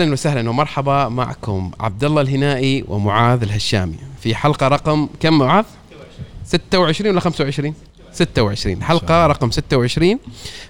أهلا وسهلا ومرحبا معكم عبد الله الهنائي ومعاذ الهشامي. في حلقة رقم كم معاذ؟ 26 ولا 25 26 حلقة رقم 26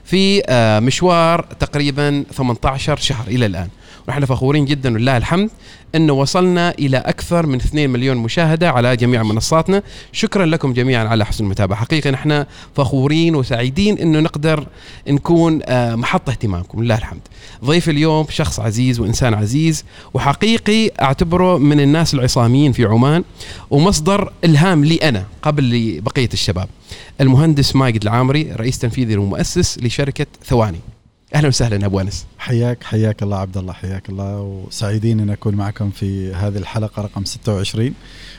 في آه، مشوار تقريبا 18 شهر إلى الآن. ونحن فخورين جدا ولله الحمد انه وصلنا إلى أكثر من 2 مليون مشاهدة على جميع منصاتنا. شكرا لكم جميعا على حسن المتابعة. حقيقة نحن فخورين وسعيدين أنه نقدر نكون آه، محط اهتمامكم. لله الحمد. ضيف اليوم شخص عزيز وإنسان عزيز وحقيقي أعتبره من الناس العصاميين في عمان ومصدر إلهام لي أنا قبل لبقية الشباب. المهندس ماجد العامري رئيس تنفيذي ومؤسس لشركة ثواني. أهلا وسهلا أبو أنس. حياك حياك الله عبد الله حياك الله. وسعيدين أن أكون معكم في هذه الحلقة رقم 26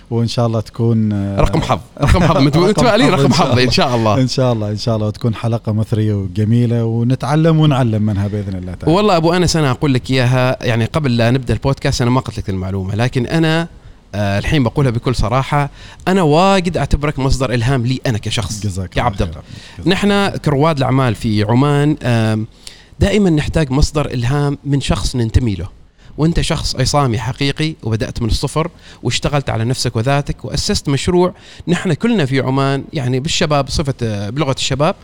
وإن شاء الله تكون آه، رقم حظ. رقم حظ. متفائلين رقم حظ إن شاء الله. إن شاء الله إن شاء الله وتكون حلقة مثرية وجميلة. ونتعلم ونعلم منها بإذن الله تعالى. والله أبو أنس أنا أقول لك إياها. يعني قبل لا نبدأ البودكاست أنا ما قلت لك المعلومة. لكن أنا آه الحين بقولها بكل صراحة أنا واجد أعتبرك مصدر إلهام لي أنا كشخص. جزاك كعبد الله. نحن كرواد الأعمال في عمان دائما نحتاج مصدر إلهام من شخص ننتمي له. وأنت شخص عصامي حقيقي وبدأت من الصفر واشتغلت على نفسك وذاتك وأسست مشروع نحن كلنا في عمان يعني بالشباب صفة آه، بلغة الشباب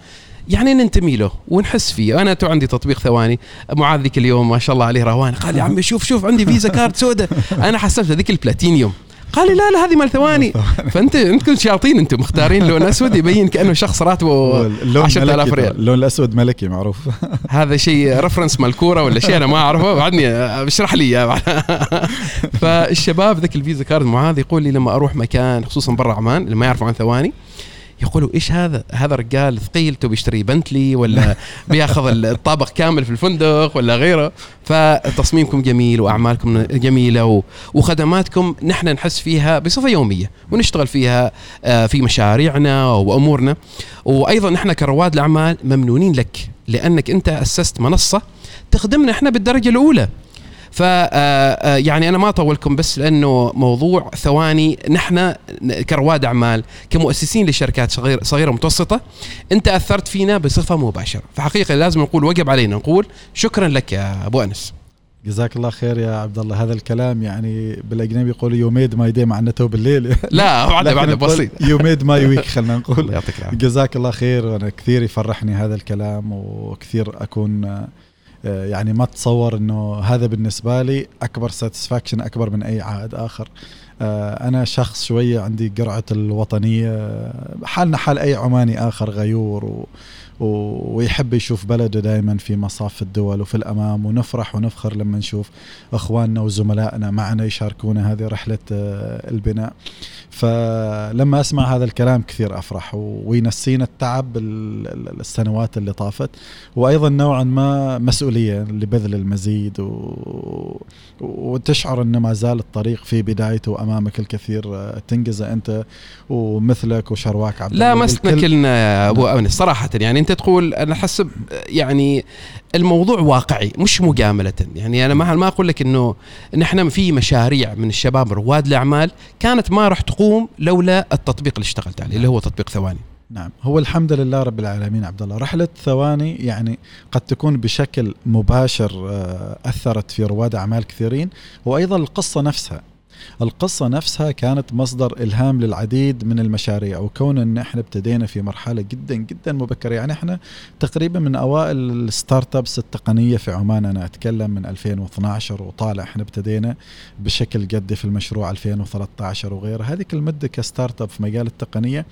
يعني ننتمي له ونحس فيه. أنا تو عندي تطبيق ثواني معاذ ذيك اليوم ما شاء الله عليه روان قال يا عمي شوف شوف عندي فيزا كارد سوداء. أنا حسبت ذيك البلاتينيوم. قال لي لا لا هذه مال ثواني. فأنت أنتم شياطين أنتم مختارين لون أسود يبين كأنه شخص راتبه اللون 10000 ملكي ريال. اللون الأسود ملكي معروف. هذا شيء reference مال كورة ولا شيء أنا ما أعرفه. بعدني اشرح لي إياه. فالشباب ذاك الفيزا كارد معاذ يقول لي لما أروح مكان خصوصا برا عمان اللي ما يعرفوا عن ثواني يقولوا إيش هذا؟ هذا رجال ثقيل تو بيشتري بنتلي ولا بياخذ الطابق كامل في الفندق ولا غيره؟ فتصميمكم جميل وأعمالكم جميلة وخدماتكم نحن نحس فيها بصفة يومية ونشتغل فيها آه، في مشاريعنا وأمورنا. وأيضا نحن كرواد الأعمال ممنونين لك لأنك أنت أسست منصة تخدمنا إحنا بالدرجة الأولى. ف آه، يعني أنا ما أطولكم بس لأنه موضوع ثواني. نحن كرواد أعمال كمؤسسين لشركات صغيرة صغيرة متوسطة أنت أثرت فينا بصفة مباشرة. فحقيقه لازم نقول وجب علينا نقول شكرا لك يا أبو أنس. جزاك الله خير يا عبد الله. هذا الكلام يعني بالأجنبي يقولوا you made my day معناته بالليل. لا بعد بعد بسيط. you made my week خلينا نقول. يعطيك العافية. جزاك الله خير. وأنا كثير يفرحني هذا الكلام وكثير أكون آه، يعني ما اتصور إنه هذا بالنسبة لي أكبر satisfaction أكبر من أي عائد آخر. آه، أنا شخص شوية عندي قرعة الوطنية آه، حالنا حال أي عماني آخر غيور ويحب يشوف بلده دائما في مصاف الدول وفي الأمام ونفرح ونفخر لما نشوف إخواننا وزملائنا معنا يشاركونا هذه رحلة آه، البناء. فلما أسمع هذا الكلام كثير أفرح وينسينا التعب ال- ال- السنوات اللي طافت. وأيضا نوعا ما مسؤولية لبذل المزيد و... وتشعر إن ما زال الطريق في بدايته وامامك الكثير آه، تنجزه أنت ومثلك وشرواك عبد لا مسنا. كلنا يا أبو انس صراحة يعني أنت تقول أنا حسب يعني الموضوع واقعي مش مجاملة. يعني أنا ما ما أقول لك إنه نحن في مشاريع من الشباب رواد الأعمال كانت ما راح تقوم لولا التطبيق اللي اشتغلت عليه اللي هو تطبيق ثواني. نعم. هو الحمد لله رب العالمين عبد الله. رحلة ثواني يعني قد تكون بشكل مباشر آه، أثرت في رواد أعمال كثيرين وأيضا القصة نفسها. القصة نفسها كانت مصدر إلهام للعديد من المشاريع وكون أن إحنا ابتدينا في مرحلة جدا جدا مبكرة. يعني إحنا تقريبا من أوائل ال startups التقنية في عمان. أنا أتكلم من 2012 وطالع إحنا ابتدينا بشكل جدي في المشروع 2013 وغيره هذه المدة ك startup في مجال التقنية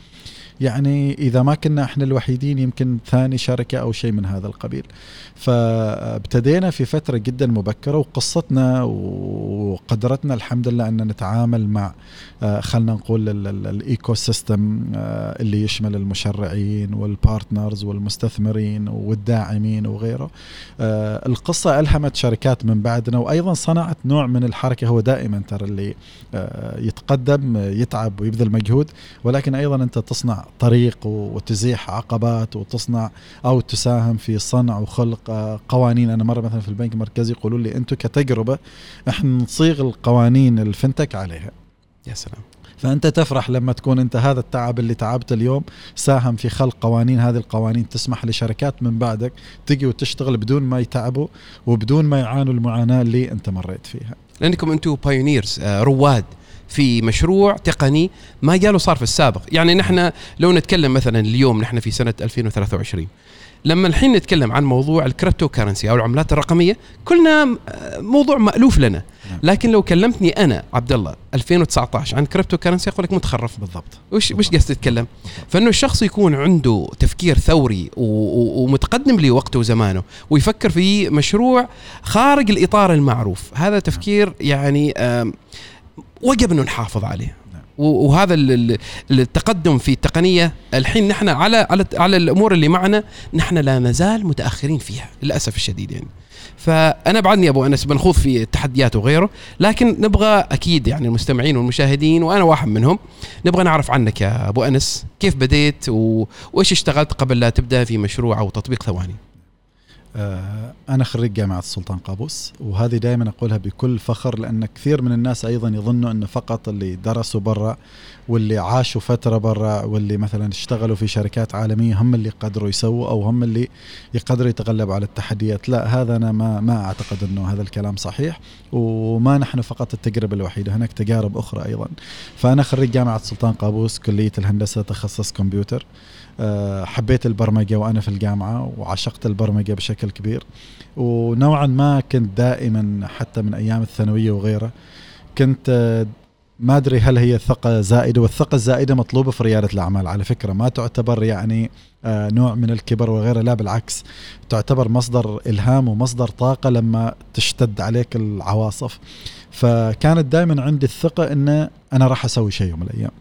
يعني إذا ما كنا إحنا الوحيدين يمكن ثاني شركة أو شيء من هذا القبيل. فابتدينا في فترة جدا مبكرة وقصتنا وقدرتنا الحمد لله أن نتعامل مع آه، خلنا نقول ال- ال- ال ecosystem آه، اللي يشمل المشرعين وال partners والمستثمرين والداعمين وغيره. آه، القصة ألهمت شركات من بعدنا وأيضا صنعت نوع من الحركة هو دائما ترى اللي يتقدم يتعب ويبذل مجهود ولكن أيضا أنت تصنع طريق وتزيح عقبات وتصنع أو تساهم في صنع وخلق آه، قوانين. أنا مرة مثلا في البنك المركزي يقولوا لي أنتم كتجربة إحنا نصيغ القوانين الفنتك عليها. يا سلام. فأنت تفرح لما تكون أنت هذا التعب اللي تعبت اليوم ساهم في خلق قوانين هذه القوانين تسمح لشركات من بعدك تجي وتشتغل بدون ما يتعبوا وبدون ما يعانوا المعاناة اللي أنت مريت فيها. لأنكم أنتم pioneers رواد. في مشروع تقني ما جاله صار في السابق يعني نحن لو نتكلم مثلا اليوم نحن في سنة 2023 لما الحين نتكلم عن موضوع ال cryptocurrency أو العملات الرقمية كلنا موضوع مألوف لنا نعم. لكن لو كلمتني أنا عبد الله 2019 عن cryptocurrency أقول لك متخرف بالضبط وش وش قاعد تتكلم؟ فإنه الشخص يكون عنده تفكير ثوري ومتقدم لوقته وزمانه ويفكر في مشروع خارج الإطار المعروف، هذا تفكير يعني وجب انه نحافظ عليه. نعم. وهذا ال- ال- التقدم في التقنية الحين نحن على على على الأمور اللي معنا نحن لا نزال متأخرين فيها للأسف الشديد يعني. فأنا بعدني أبو أنس بنخوض في التحديات وغيره لكن نبغى أكيد يعني المستمعين والمشاهدين وأنا واحد منهم نبغى نعرف عنك يا أبو أنس كيف بديت و... وإيش اشتغلت قبل لا تبدأ في مشروع أو تطبيق ثواني أنا خريج جامعة السلطان قابوس وهذه دائما أقولها بكل فخر لأن كثير من الناس أيضا يظنوا أنه فقط اللي درسوا برا واللي عاشوا فترة برا واللي مثلا اشتغلوا في شركات عالمية هم اللي قدروا يسووا أو هم اللي يقدروا يتغلبوا على التحديات. لا هذا أنا ما, ما أعتقد أنه هذا الكلام صحيح وما نحن فقط التجربة الوحيدة هناك تجارب أخرى أيضا. فأنا خريج جامعة السلطان قابوس كلية الهندسة تخصص كمبيوتر. آه، حبيت البرمجة وأنا في الجامعة وعشقت البرمجة بشكل كبير. ونوعا ما كنت دائما حتى من أيام الثانوية وغيره كنت آه، ما أدري هل هي ثقة زائدة والثقة الزائدة مطلوبة في ريادة الأعمال. على فكرة ما تعتبر يعني آه، نوع من الكبر وغيره لا بالعكس. تعتبر مصدر إلهام ومصدر طاقة لما تشتد عليك العواصف. فكانت دائما عندي الثقة أن أنا راح أسوي شيء يوم من الأيام.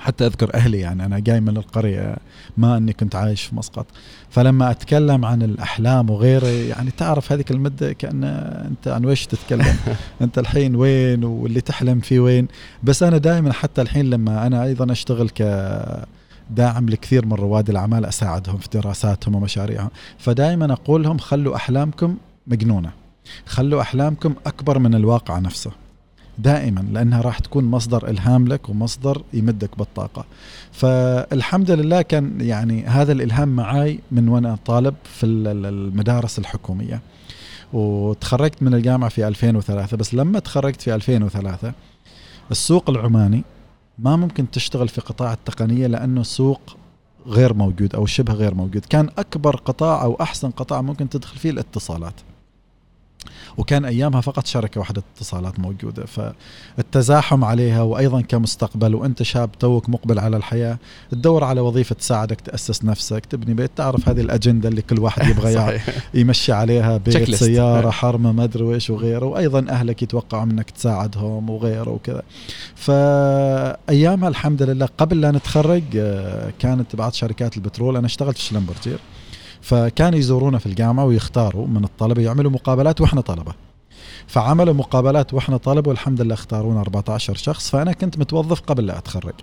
حتى أذكر أهلي يعني أنا جاي من القرية ما أني كنت عايش في مسقط. فلما أتكلم عن الأحلام وغيره يعني تعرف هذيك المدة كأن أنت عن ويش تتكلم؟ أنت الحين وين؟ واللي تحلم فيه وين؟ بس أنا دائما حتى الحين لما أنا أيضا أشتغل ك داعم لكثير من رواد الأعمال أساعدهم في دراساتهم ومشاريعهم. فدائما أقول لهم خلوا أحلامكم مجنونة. خلوا أحلامكم أكبر من الواقع نفسه. دائما لأنها راح تكون مصدر إلهام لك ومصدر يمدك بالطاقة. فالحمد لله كان يعني هذا الإلهام معاي من وأنا طالب في ال- ال- المدارس الحكومية. وتخرجت من الجامعة في 2003 بس لما تخرجت في 2003 السوق العماني ما ممكن تشتغل في قطاع التقنية لأنه سوق غير موجود أو شبه غير موجود. كان أكبر قطاع أو أحسن قطاع ممكن تدخل فيه الاتصالات. وكان أيامها فقط شركة واحدة اتصالات موجودة فالتزاحم عليها وأيضا كمستقبل وأنت شاب توك مقبل على الحياة تدور على وظيفة تساعدك تأسس نفسك تبني بيت تعرف هذه الأجندة اللي كل واحد يبغى يمشي عليها بيت. سيارة حرمه ما أدري إيش وغيره وأيضا أهلك يتوقعوا منك تساعدهم وغيره وكذا. فأيامها الحمد لله قبل لا نتخرج آه، كانت بعض شركات البترول أنا اشتغلت في شلمبرجير. فكانوا يزورونا في الجامعة ويختاروا من الطلبة يعملوا مقابلات وإحنا طلبة. فعملوا مقابلات وإحنا طلبة والحمد لله اختارونا 14 شخص فأنا كنت متوظف قبل لا أتخرج.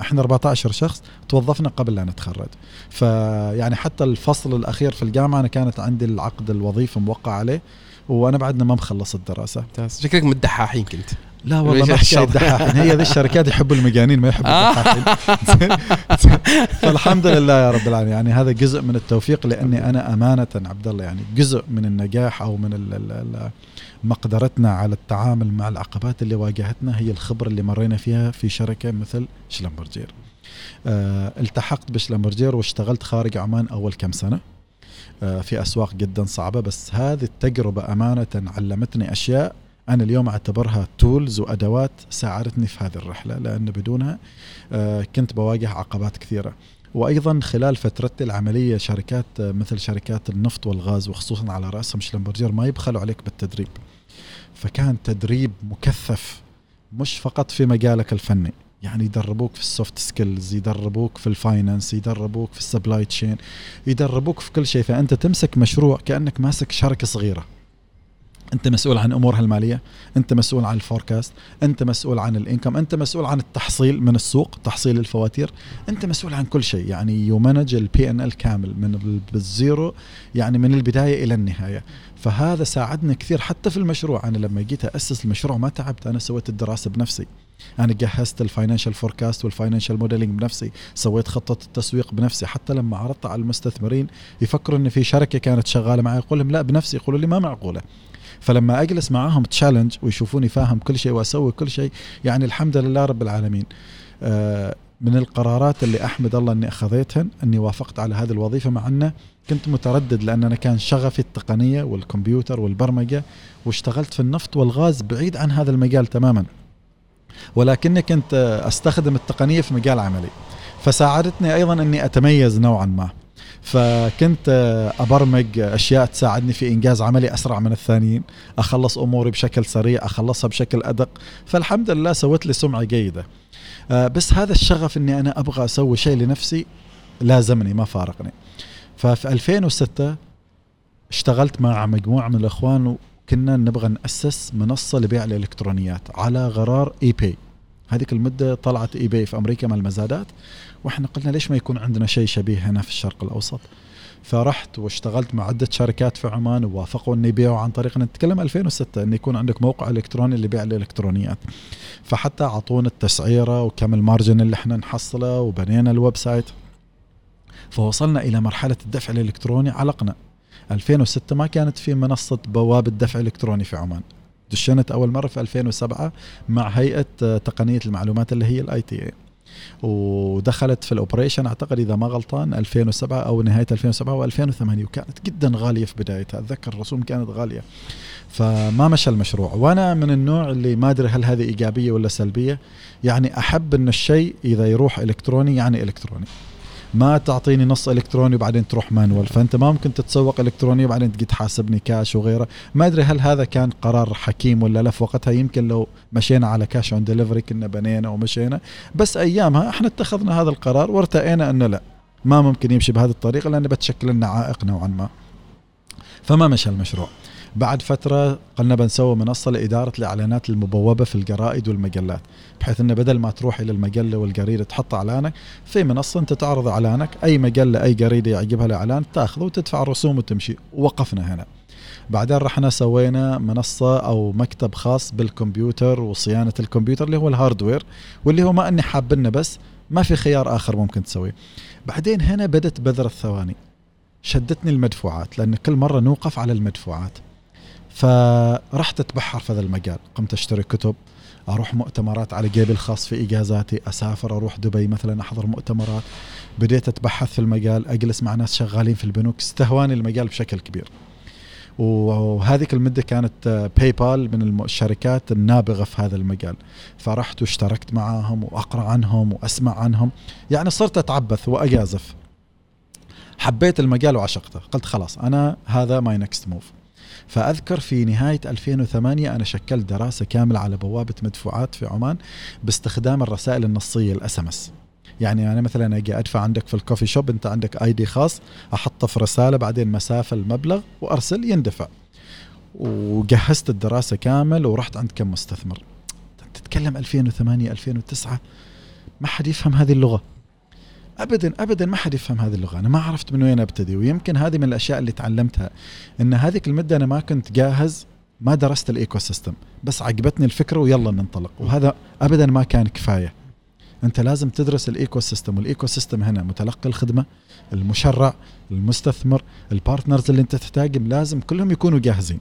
إحنا 14 شخص توظفنا قبل لا نتخرج. فيعني حتى الفصل الأخير في الجامعة أنا كانت عندي العقد الوظيفي موقع عليه وأنا بعدنا ما مخلص الدراسة. شكلك من الدحاحين كنت لا والله ما. حكاية دحاحين هي ذي الشركات يحبوا المجانين ما يحبوا آه. الدحاحين؟ فالحمد لله يا رب العالمين يعني هذا جزء من التوفيق لأني أنا أمانة عبد الله يعني جزء من النجاح أو من ال- ال- ال- مقدرتنا على التعامل مع العقبات اللي واجهتنا هي الخبرة اللي مرينا فيها في شركة مثل شلمبرجير. آه التحقت بشلمبرجير واشتغلت خارج عمان أول كم سنة. آه في أسواق جدا صعبة بس هذه التجربة أمانة علمتني أشياء أنا اليوم أعتبرها تولز وأدوات ساعدتني في هذه الرحلة لأن بدونها آه، كنت بواجه عقبات كثيرة. وأيضا خلال فترتي العملية شركات آه، مثل شركات النفط والغاز وخصوصا على رأسهم شلمبرجير ما يبخلوا عليك بالتدريب. فكان تدريب مكثف مش فقط في مجالك الفني. يعني يدربوك في ال soft skills يدربوك في ال finance يدربوك في ال supply chain يدربوك في كل شيء. فأنت تمسك مشروع كأنك ماسك شركة صغيرة. أنت مسؤول عن أمورها المالية أنت مسؤول عن ال forecast أنت مسؤول عن ال income أنت مسؤول عن التحصيل من السوق تحصيل الفواتير أنت مسؤول عن كل شيء. يعني you manage ال P&L كامل من ال zero يعني من البداية إلى النهاية. فهذا ساعدنا كثير حتى في المشروع. أنا لما جيت اسس المشروع ما تعبت أنا سويت الدراسة بنفسي. أنا جهزت ال financial forecast وال financial modeling بنفسي. سويت خطة التسويق بنفسي. حتى لما عرضت على المستثمرين يفكروا إن في شركة كانت شغالة معي أقول لهم لا بنفسي. يقولوا لي ما معقولة. فلما أجلس معاهم تشالنج ويشوفوني فاهم كل شيء وأسوي كل شيء يعني الحمد لله رب العالمين. آه من القرارات اللي أحمد الله إني اخذتهن إني وافقت على هذه الوظيفة مع إنه كنت متردد لأن أنا كان شغفي التقنية والكمبيوتر والبرمجة واشتغلت في النفط والغاز بعيد عن هذا المجال تماما. ولكني كنت أستخدم التقنية في مجال عملي. فساعدتني أيضا إني أتميز نوعا ما. فكنت أبرمج أشياء تساعدني في إنجاز عملي أسرع من الثانيين أخلص أموري بشكل سريع أخلصها بشكل أدق فالحمد لله سويت لي سمعة جيدة. آه، بس هذا الشغف إني أنا أبغى أسوي شيء لنفسي لازمني ما فارقني. ففي 2006 اشتغلت مع مجموعة من الإخوان وكنا نبغى نأسس منصة لبيع الإلكترونيات على غرار eBay هذيك المدة طلعت eBay في أمريكا مع المزادات وإحنا قلنا ليش ما يكون عندنا شيء شبيه هنا في الشرق الأوسط؟ فرحت واشتغلت مع عدة شركات في عمان ووافقوا ان يبيعوا عن طريقنا نتكلم 2006 إن يكون عندك موقع إلكتروني اللي يبيع الإلكترونيات. فحتى أعطونا التسعيرة وكم ال margin اللي إحنا نحصله وبنينا ال website فوصلنا إلى مرحلة الدفع الإلكتروني علقنا 2006 ما كانت في منصة بوابه دفع الكتروني في عمان. دشنت أول مرة في 2007 مع هيئة تقنية المعلومات اللي هي ال ITA ودخلت في ال operation أعتقد إذا ما غلطان 2007 أو نهاية 2007 و2008 وكانت جدا غالية في بدايتها. أتذكر الرسوم كانت غالية. فما مشى المشروع. وأنا من النوع اللي ما أدري هل هذه إيجابية ولا سلبية. يعني أحب إن الشيء إذا يروح إلكتروني يعني إلكتروني. ما تعطيني نص إلكتروني وبعدين تروح manual. فأنت ما ممكن تتسوق إلكتروني وبعدين تجي تحاسبني كاش وغيره. ما أدري هل هذا كان قرار حكيم ولا لا في وقتها. يمكن لو مشينا على cash on delivery كنا بنينا ومشينا. بس أيامها إحنا اتخذنا هذا القرار وارتئينا أنه لا ما ممكن يمشي بهذه الطريقة لأنه بتشكل لنا عائق نوعا ما. فما مشى المشروع. بعد فترة قلنا بنسوي منصة لإدارة الإعلانات المبوبة في الجرائد والمجلات بحيث انه بدل ما تروح إلى المجلة والجريدة تحط إعلانك في منصة أنت تعرض إعلانك أي مجلة أي جريدة يعجبها الإعلان تأخذه وتدفع الرسوم وتمشي. وقفنا هنا. بعدين رحنا سوينا منصة أو مكتب خاص بالكمبيوتر وصيانة الكمبيوتر اللي هو الهاردوير واللي هو ما أني حابنه بس ما في خيار آخر ممكن تسويه. بعدين هنا بدت بذر الثواني. شدتني المدفوعات لأن كل مرة نوقف على المدفوعات. فرحت أتبحر في هذا المجال. قمت أشتري كتب أروح مؤتمرات على جيبي الخاص في إجازاتي أسافر أروح دبي مثلا أحضر مؤتمرات. بديت أتبحث في المجال أجلس مع ناس شغالين في البنوك استهواني المجال بشكل كبير. وهذيك المدة كانت PayPal من الشركات النابغة في هذا المجال. فرحت واشتركت معاهم وأقرأ عنهم وأسمع عنهم. يعني صرت أتعبث وأجازف. حبيت المجال وعشقته. قلت خلاص أنا هذا my next move فأذكر في نهاية 2008 أنا شكلت دراسة كاملة على بوابة مدفوعات في عمان باستخدام الرسائل النصية ال SMS يعني أنا مثلا أجي أدفع عندك في ال coffee shop أنت عندك ID خاص أحطه في رسالة بعدين مسافة المبلغ وأرسل يندفع. وجهزت الدراسة كامل ورحت عند كم مستثمر. تتكلم 2008 2009 ما حد يفهم هذه اللغة. ابدا ابدا ما حد يفهم هذه اللغة. أنا ما عرفت من وين أبتدي ويمكن هذه من الأشياء اللي تعلمتها إن هذيك المدة أنا ما كنت جاهز ما درست ال ecosystem بس عجبتني الفكرة ويلا ننطلق. وهذا ابدا ما كان كفاية. أنت لازم تدرس ال ecosystem وال ecosystem هنا متلقي الخدمة المشرع المستثمر ال partners اللي أنت تحتاجهم لازم كلهم يكونوا جاهزين.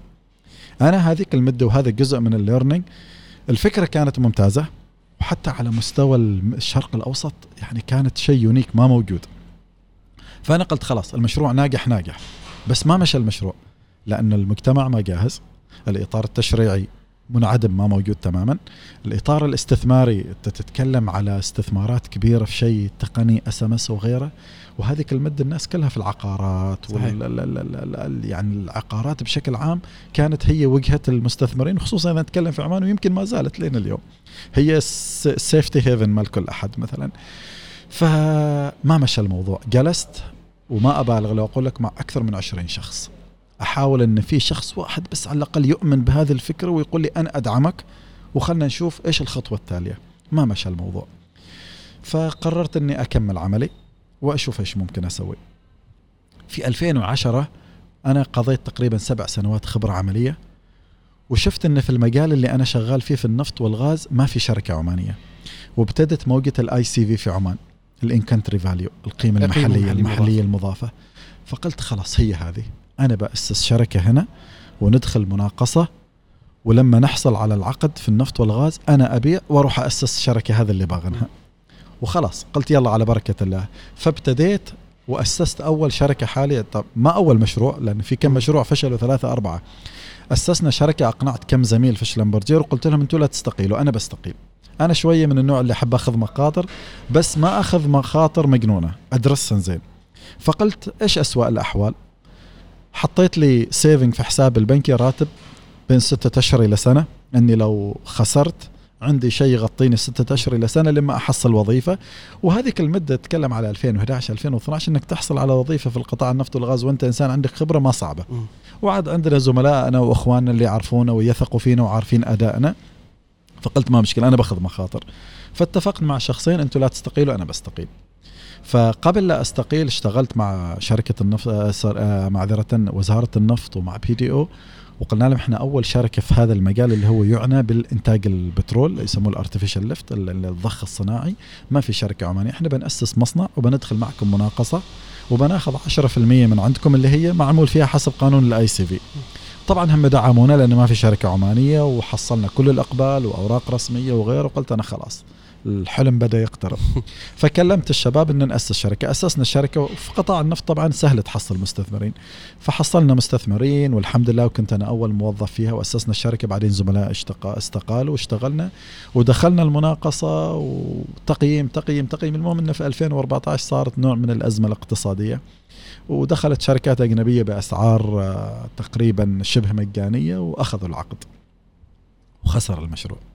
أنا هذيك المدة وهذا جزء من ال learning الفكرة كانت ممتازة. وحتى على مستوى الشرق الأوسط يعني كانت شيء unique ما موجود. فأنا قلت خلاص المشروع ناجح ناجح. بس ما مشى المشروع لأن المجتمع ما جاهز. الإطار التشريعي منعدم ما موجود تماما. الإطار الاستثماري أنت تتكلم على استثمارات كبيرة في شيء تقني SMS وغيره. وهذيك المده الناس كلها في العقارات وال يعني العقارات بشكل عام كانت هي وجهة المستثمرين خصوصا إذا نتكلم في عمان ويمكن ما زالت لين اليوم. هي ال safety haven مال كل أحد مثلا. فما مشى الموضوع. جلست وما أبالغ لو أقول لك مع أكثر من 20 شخص. أحاول إن في شخص واحد بس على الأقل يؤمن بهذه الفكرة ويقول لي أنا أدعمك وخلنا نشوف إيش الخطوة التالية. ما مشى الموضوع. فقررت إني أكمل عملي وأشوف إيش ممكن أسوي. في 2010 أنا قضيت تقريبا سبع سنوات خبرة عملية وشفت إن في المجال اللي أنا شغال فيه في النفط والغاز ما في شركة عمانية وابتدت موجة ال ICV في عمان ال in-country value القيمة المحلية المحلية المحلية المضافة. فقلت خلاص هي هذه. أنا بأسس شركة هنا وندخل مناقصة ولما نحصل على العقد في النفط والغاز أنا أبيع وأروح أسس شركة هذا اللي باغنها. وخلاص قلت يلا على بركة الله. فابتديت وأسست أول شركة حاليا. طب ما أول مشروع؟ لأن في كم مشروع فشلوا ثلاثة أربعة. أسسنا شركة أقنعت كم زميل في شلمبرجير وقلت لهم أنتم لا تستقيلوا أنا بستقيل. أنا شوية من النوع اللي أحب أخذ مخاطر بس ما أخذ مخاطر مجنونة أدرسها زين. فقلت إيش أسوأ الأحوال؟ حطيت لي سيفنج في حساب البنكي راتب بين ستة أشهر إلى سنة اني لو خسرت عندي شيء يغطيني ستة أشهر إلى سنة لما أحصل وظيفة. وهذيك المده تتكلم على 2011 2012 إنك تحصل على وظيفة في القطاع النفط والغاز وأنت إنسان عندك خبرة ما صعبة. مم. وعاد عندنا زملائنا وإخواننا اللي يعرفونا ويثقوا فينا وعارفين أدائنا. فقلت ما مشكلة أنا باخذ مخاطر. فاتفقت مع شخصين أنتم لا تستقيلوا أنا بستقيل. فقبل لا أستقيل اشتغلت مع شركة النفط آه، آه، معذرة وزارة النفط ومع PDO وقلنا لهم إحنا أول شركة في هذا المجال اللي هو يعنى بالإنتاج البترول يسموه ال artificial lift الضخ الصناعي. ما في شركة عمانية. إحنا بنأسس مصنع وبندخل معكم مناقصة وبناخذ 10% من عندكم اللي هي معمول فيها حسب قانون ال ICV طبعا هم دعمونا لأنه ما في شركة عمانية وحصلنا كل الأقبال وأوراق رسمية وغيره وقلت أنا خلاص. الحلم بدأ يقترب. فكلمت الشباب ان نأسس شركة. أسسنا الشركة وفي قطاع النفط طبعا سهل تحصل مستثمرين. فحصلنا مستثمرين والحمد لله وكنت أنا أول موظف فيها وأسسنا الشركة. بعدين زملاء استقالوا واشتغلنا ودخلنا المناقصة وتقييم تقييم تقييم. المهم إنه في 2014 صارت نوع من الأزمة الاقتصادية. ودخلت شركات أجنبية بأسعار آه، تقريبا شبه مجانية وأخذوا العقد. وخسر المشروع.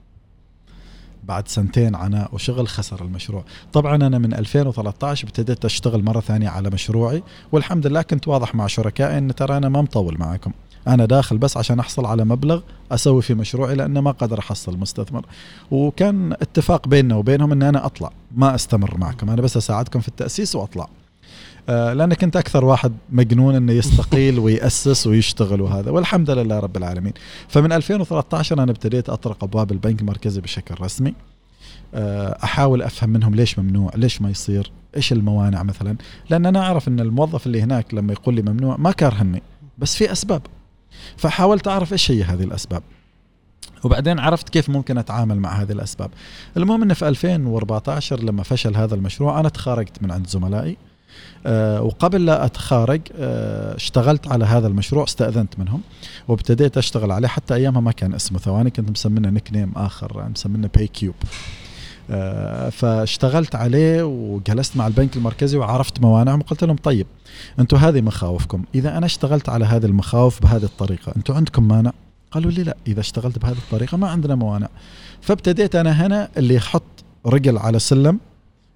بعد سنتين عناء وشغل خسر المشروع. طبعا أنا من 2013 ابتديت أشتغل مرة ثانية على مشروعي والحمد لله كنت واضح مع شركائي أن ترى أنا ما مطول معكم. أنا داخل بس عشان أحصل على مبلغ أسوي في مشروعي لأنه ما قدر أحصل مستثمر. وكان اتفاق بيننا وبينهم أن أنا أطلع ما أستمر معكم. أنا بس أساعدكم في التأسيس وأطلع. آه، لأن كنت أكثر واحد مجنون أنه يستقيل ويأسس ويشتغل وهذا. والحمد لله رب العالمين. فمن 2013 أنا ابتديت أطرق أبواب البنك المركزي بشكل رسمي. آه، أحاول أفهم منهم ليش ممنوع ليش ما يصير إيش الموانع مثلا. لأن أنا أعرف إن الموظف اللي هناك لما يقول لي ممنوع ما كرهني بس في أسباب. فحاولت أعرف إيش هي هذه الأسباب. وبعدين عرفت كيف ممكن أتعامل مع هذه الأسباب. المهم إن في 2014 لما فشل هذا المشروع أنا تخارجت من عند زملائي. وقبل لا أتخارج أه اشتغلت على هذا المشروع استأذنت منهم وابتديت أشتغل عليه حتى أيامها ما كان اسمه ثواني كنت مسمينه nickname آخر مسمينه Pay Cube آه، فاشتغلت عليه وجلست مع البنك المركزي وعرفت موانعهم وقلت لهم طيب أنتم هذه مخاوفكم إذا أنا اشتغلت على هذه المخاوف بهذه الطريقة أنتم عندكم مانع؟ قالوا لي لا إذا اشتغلت بهذه الطريقة ما عندنا موانع. فابتديت أنا هنا اللي يحط رجل على سلم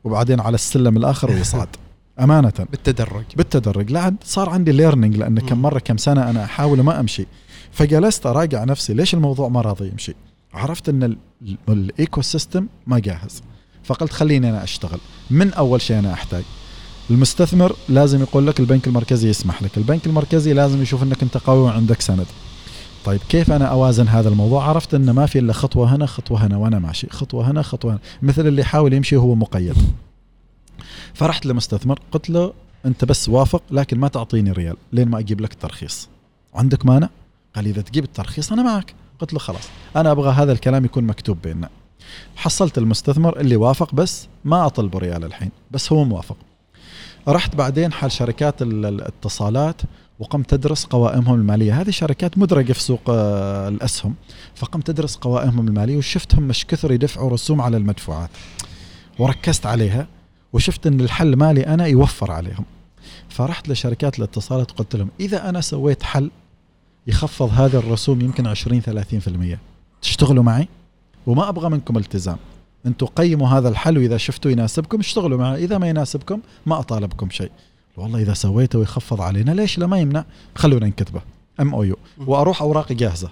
وبعدين على السلم الآخر ويصعد. أمانة. بالتدرج. بالتدرج. لا صار عندي learning لأن كم. مرة كم سنة أنا أحاول ما أمشي. فجلست أراجع نفسي ليش الموضوع ما راضي يمشي. عرفت إن ال- ال- ال ecosystem ما جاهز. فقلت خليني أنا أشتغل. من أول شيء أنا أحتاج. المستثمر لازم يقول لك البنك المركزي يسمح لك. البنك المركزي لازم يشوف إنك أنت قوي وعندك سند. طيب كيف أنا أوازن هذا الموضوع؟ عرفت إن ما في إلا خطوة هنا خطوة هنا وأنا ماشي. خطوة هنا خطوة هنا. مثل اللي يحاول يمشي وهو مقيد. فرحت لمستثمر قلت له أنت بس وافق لكن ما تعطيني ريال. لين ما أجيب لك ترخيص. عندك مانع؟ قال إذا تجيب الترخيص أنا معك. قلت له خلاص أنا أبغى هذا الكلام يكون مكتوب بيننا. حصلت المستثمر اللي وافق بس ما أطلبه ريال الحين بس هو موافق. رحت بعدين حال شركات ال- الاتصالات وقمت ادرس قوائمهم المالية. هذه شركات مدرجة في سوق آه، الأسهم. فقمت ادرس قوائمهم المالية وشفتهم مش كثر يدفعوا رسوم على المدفوعات. وركزت عليها. وشفت إن الحل مالي أنا يوفر عليهم. فرحت لشركات الاتصالات قلت لهم إذا أنا سويت حل يخفض هذه الرسوم يمكن 20 30% تشتغلوا معي؟ وما أبغى منكم التزام. أنتم قيموا هذا الحل وإذا شفتوا يناسبكم اشتغلوا معه إذا ما يناسبكم ما أطالبكم شيء. والله إذا سويته ويخفض علينا ليش لا ما يمنع؟ خلونا نكتبه. MOU وأروح أوراقي جاهزة.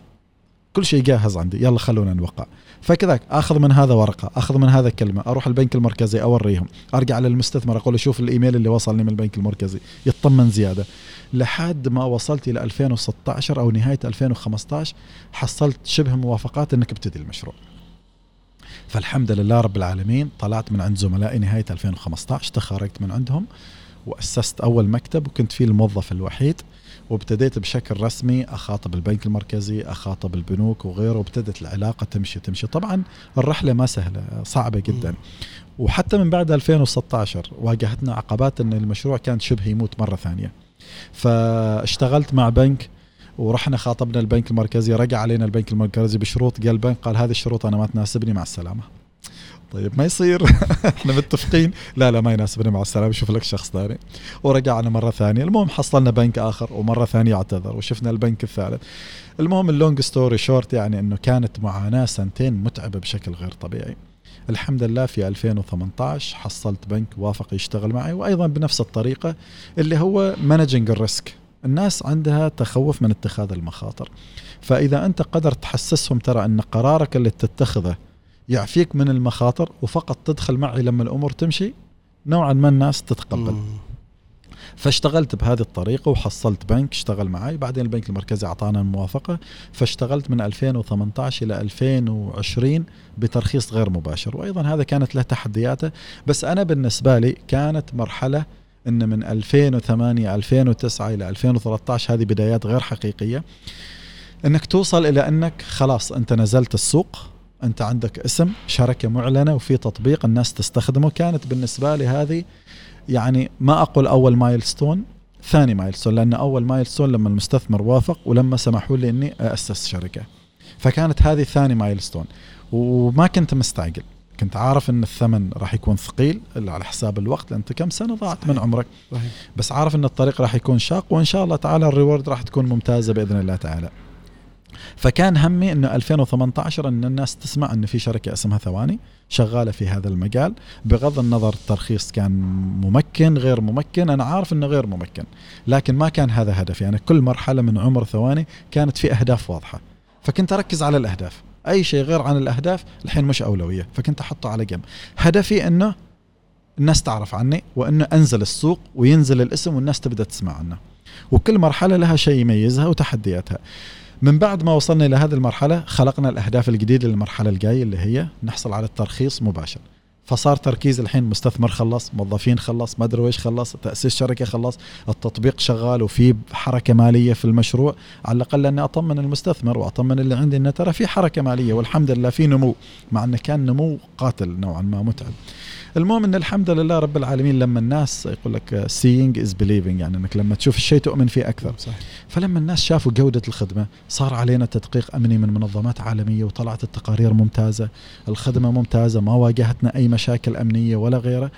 كل شيء جاهز عندي. يلا خلونا نوقع. فكذا آخذ من هذا ورقة آخذ من هذا كلمة أروح البنك المركزي أوريهم. أرجع للمستثمر أقول شوف الإيميل اللي وصلني من البنك المركزي. يطمن زيادة. لحد ما وصلت إلى 2016 أو نهاية 2015 حصلت شبه موافقات إنك ابتدي المشروع. فالحمد لله رب العالمين طلعت من عند زملائي نهاية 2015 تخرجت من عندهم وأسست أول مكتب وكنت فيه الموظف الوحيد. وابتديت بشكل رسمي أخاطب البنك المركزي أخاطب البنوك وغيره وابتدت العلاقة تمشي تمشي. طبعا الرحلة ما سهلة صعبة جدا. وحتى من بعد 2016 واجهتنا عقبات إن المشروع كان شبه يموت مرة ثانية. فاشتغلت مع بنك ورحنا خاطبنا البنك المركزي رجع علينا البنك المركزي بشروط قال البنك قال هذه الشروط أنا ما تناسبني مع السلامة. طيب ما يصير. إحنا متفقين. لا لا ما يناسبني مع السلامة. شوف لك شخص ثاني. ورجعنا مرة ثانية. المهم حصلنا بنك آخر ومرة ثانية اعتذر وشفنا البنك الثالث. المهم ال long story short يعني إنه كانت معاناة سنتين متعبة بشكل غير طبيعي. الحمد لله في 2018 حصلت بنك وافق يشتغل معي وأيضا بنفس الطريقة اللي هو managing ال risk الناس عندها تخوف من اتخاذ المخاطر. فإذا أنت قدرت تحسسهم ترى أن قرارك اللي تتخذه يعفيك من المخاطر وفقط تدخل معي لما الأمور تمشي نوعا ما الناس تتقبل. مم. فاشتغلت بهذه الطريقة وحصلت بنك اشتغل معي. بعدين البنك المركزي أعطانا الموافقة. فاشتغلت من 2018 إلى 2020 بترخيص غير مباشر. وأيضا هذا كانت له تحدياته. بس أنا بالنسبة لي كانت مرحلة إن من 2008 2009 إلى 2013 هذه بدايات غير حقيقية. إنك توصل إلى إنك خلاص أنت نزلت السوق. أنت عندك اسم شركة معلنة وفي تطبيق الناس تستخدمه. كانت بالنسبة لي هذه يعني ما أقول أول milestone ثاني milestone لأن أول مايلستون لما المستثمر وافق ولما سمحوا لي إني اسس شركة. فكانت هذه ثاني milestone. وما كنت مستعجل. كنت عارف إن الثمن راح يكون ثقيل على حساب الوقت لأن أنت كم سنة ضاعت من عمرك. صحيح. بس عارف إن الطريق راح يكون شاق وإن شاء الله تعالى ال reward راح تكون ممتازة بإذن الله تعالى. فكان همي إنه 2018 إن الناس تسمع ان في شركة اسمها ثواني شغالة في هذا المجال. بغض النظر الترخيص كان ممكن غير ممكن أنا عارف إنه غير ممكن. لكن ما كان هذا هدفي. أنا كل مرحلة من عمر ثواني كانت في أهداف واضحة. فكنت أركز على الأهداف. أي شيء غير عن الأهداف الحين مش أولوية. فكنت أحطه على جنب. هدفي إنه الناس تعرف عني وإنه أنزل السوق وينزل الاسم والناس تبدأ تسمع عنه. وكل مرحلة لها شيء يميزها وتحدياتها. من بعد ما وصلنا إلى هذه المرحلة خلقنا الأهداف الجديدة للمرحلة الجاية اللي هي نحصل على الترخيص مباشر. فصار تركيز الحين مستثمر خلص موظفين خلص ما أدري إيش خلص تأسيس شركة خلص التطبيق شغال وفي حركة مالية في المشروع. على الأقل أني أطمن المستثمر وأطمن اللي عندي انه ترى في حركة مالية والحمد لله في نمو مع انه كان نمو قاتل نوعا ما متعب. المهم إن الحمد لله رب العالمين لما الناس يقول لك seeing is believing يعني إنك لما تشوف الشيء تؤمن فيه أكثر. صح. فلما الناس شافوا جودة الخدمة صار علينا تدقيق أمني من منظمات عالمية وطلعت التقارير ممتازة الخدمة ممتازة ما واجهتنا أي مشاكل أمنية ولا غيره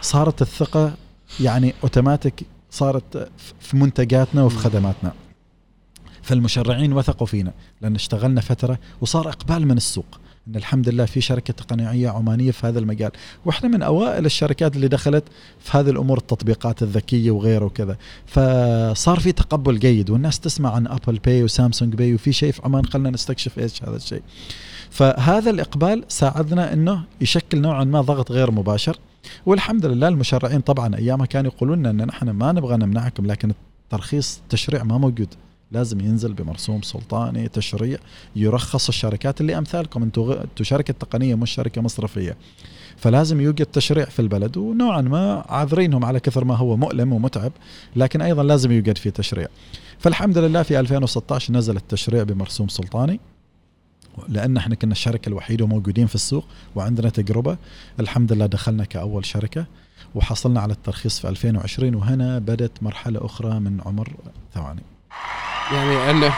صارت الثقة يعني اوتوماتيك صارت في منتجاتنا وفي خدماتنا. فالمشرعين وثقوا فينا لأن اشتغلنا فترة وصار إقبال من السوق. إن الحمد لله في شركة تقنيه عمانية في هذا المجال. وإحنا من أوائل الشركات اللي دخلت في هذه الأمور التطبيقات الذكية وغيره وكذا. فصار في تقبل جيد والناس تسمع عن Apple Pay و Samsung Pay وفي شيء في عمان خلينا نستكشف إيش هذا الشيء. فهذا الإقبال ساعدنا إنه يشكل نوعا ما ضغط غير مباشر. والحمد لله المشرعين طبعا ايامها كانوا يقولون ان نحن ما نبغى نمنعكم لكن الترخيص التشريع ما موجود. لازم ينزل بمرسوم سلطاني تشريع يرخص الشركات اللي أمثالكم. أنتم أنتم شركة تقنية مش شركة مصرفية. فلازم يوجد تشريع في البلد ونوعا ما عاذرينهم على كثر ما هو مؤلم ومتعب لكن أيضا لازم يوجد فيه تشريع. فالحمد لله في 2016 نزل التشريع بمرسوم سلطاني لأن إحنا كنا الشركة الوحيدة وموجودين في السوق وعندنا تجربة. الحمد لله دخلنا كأول شركة وحصلنا على الترخيص في 2020 وهنا بدت مرحلة أخرى من عمر ثواني. يعني انه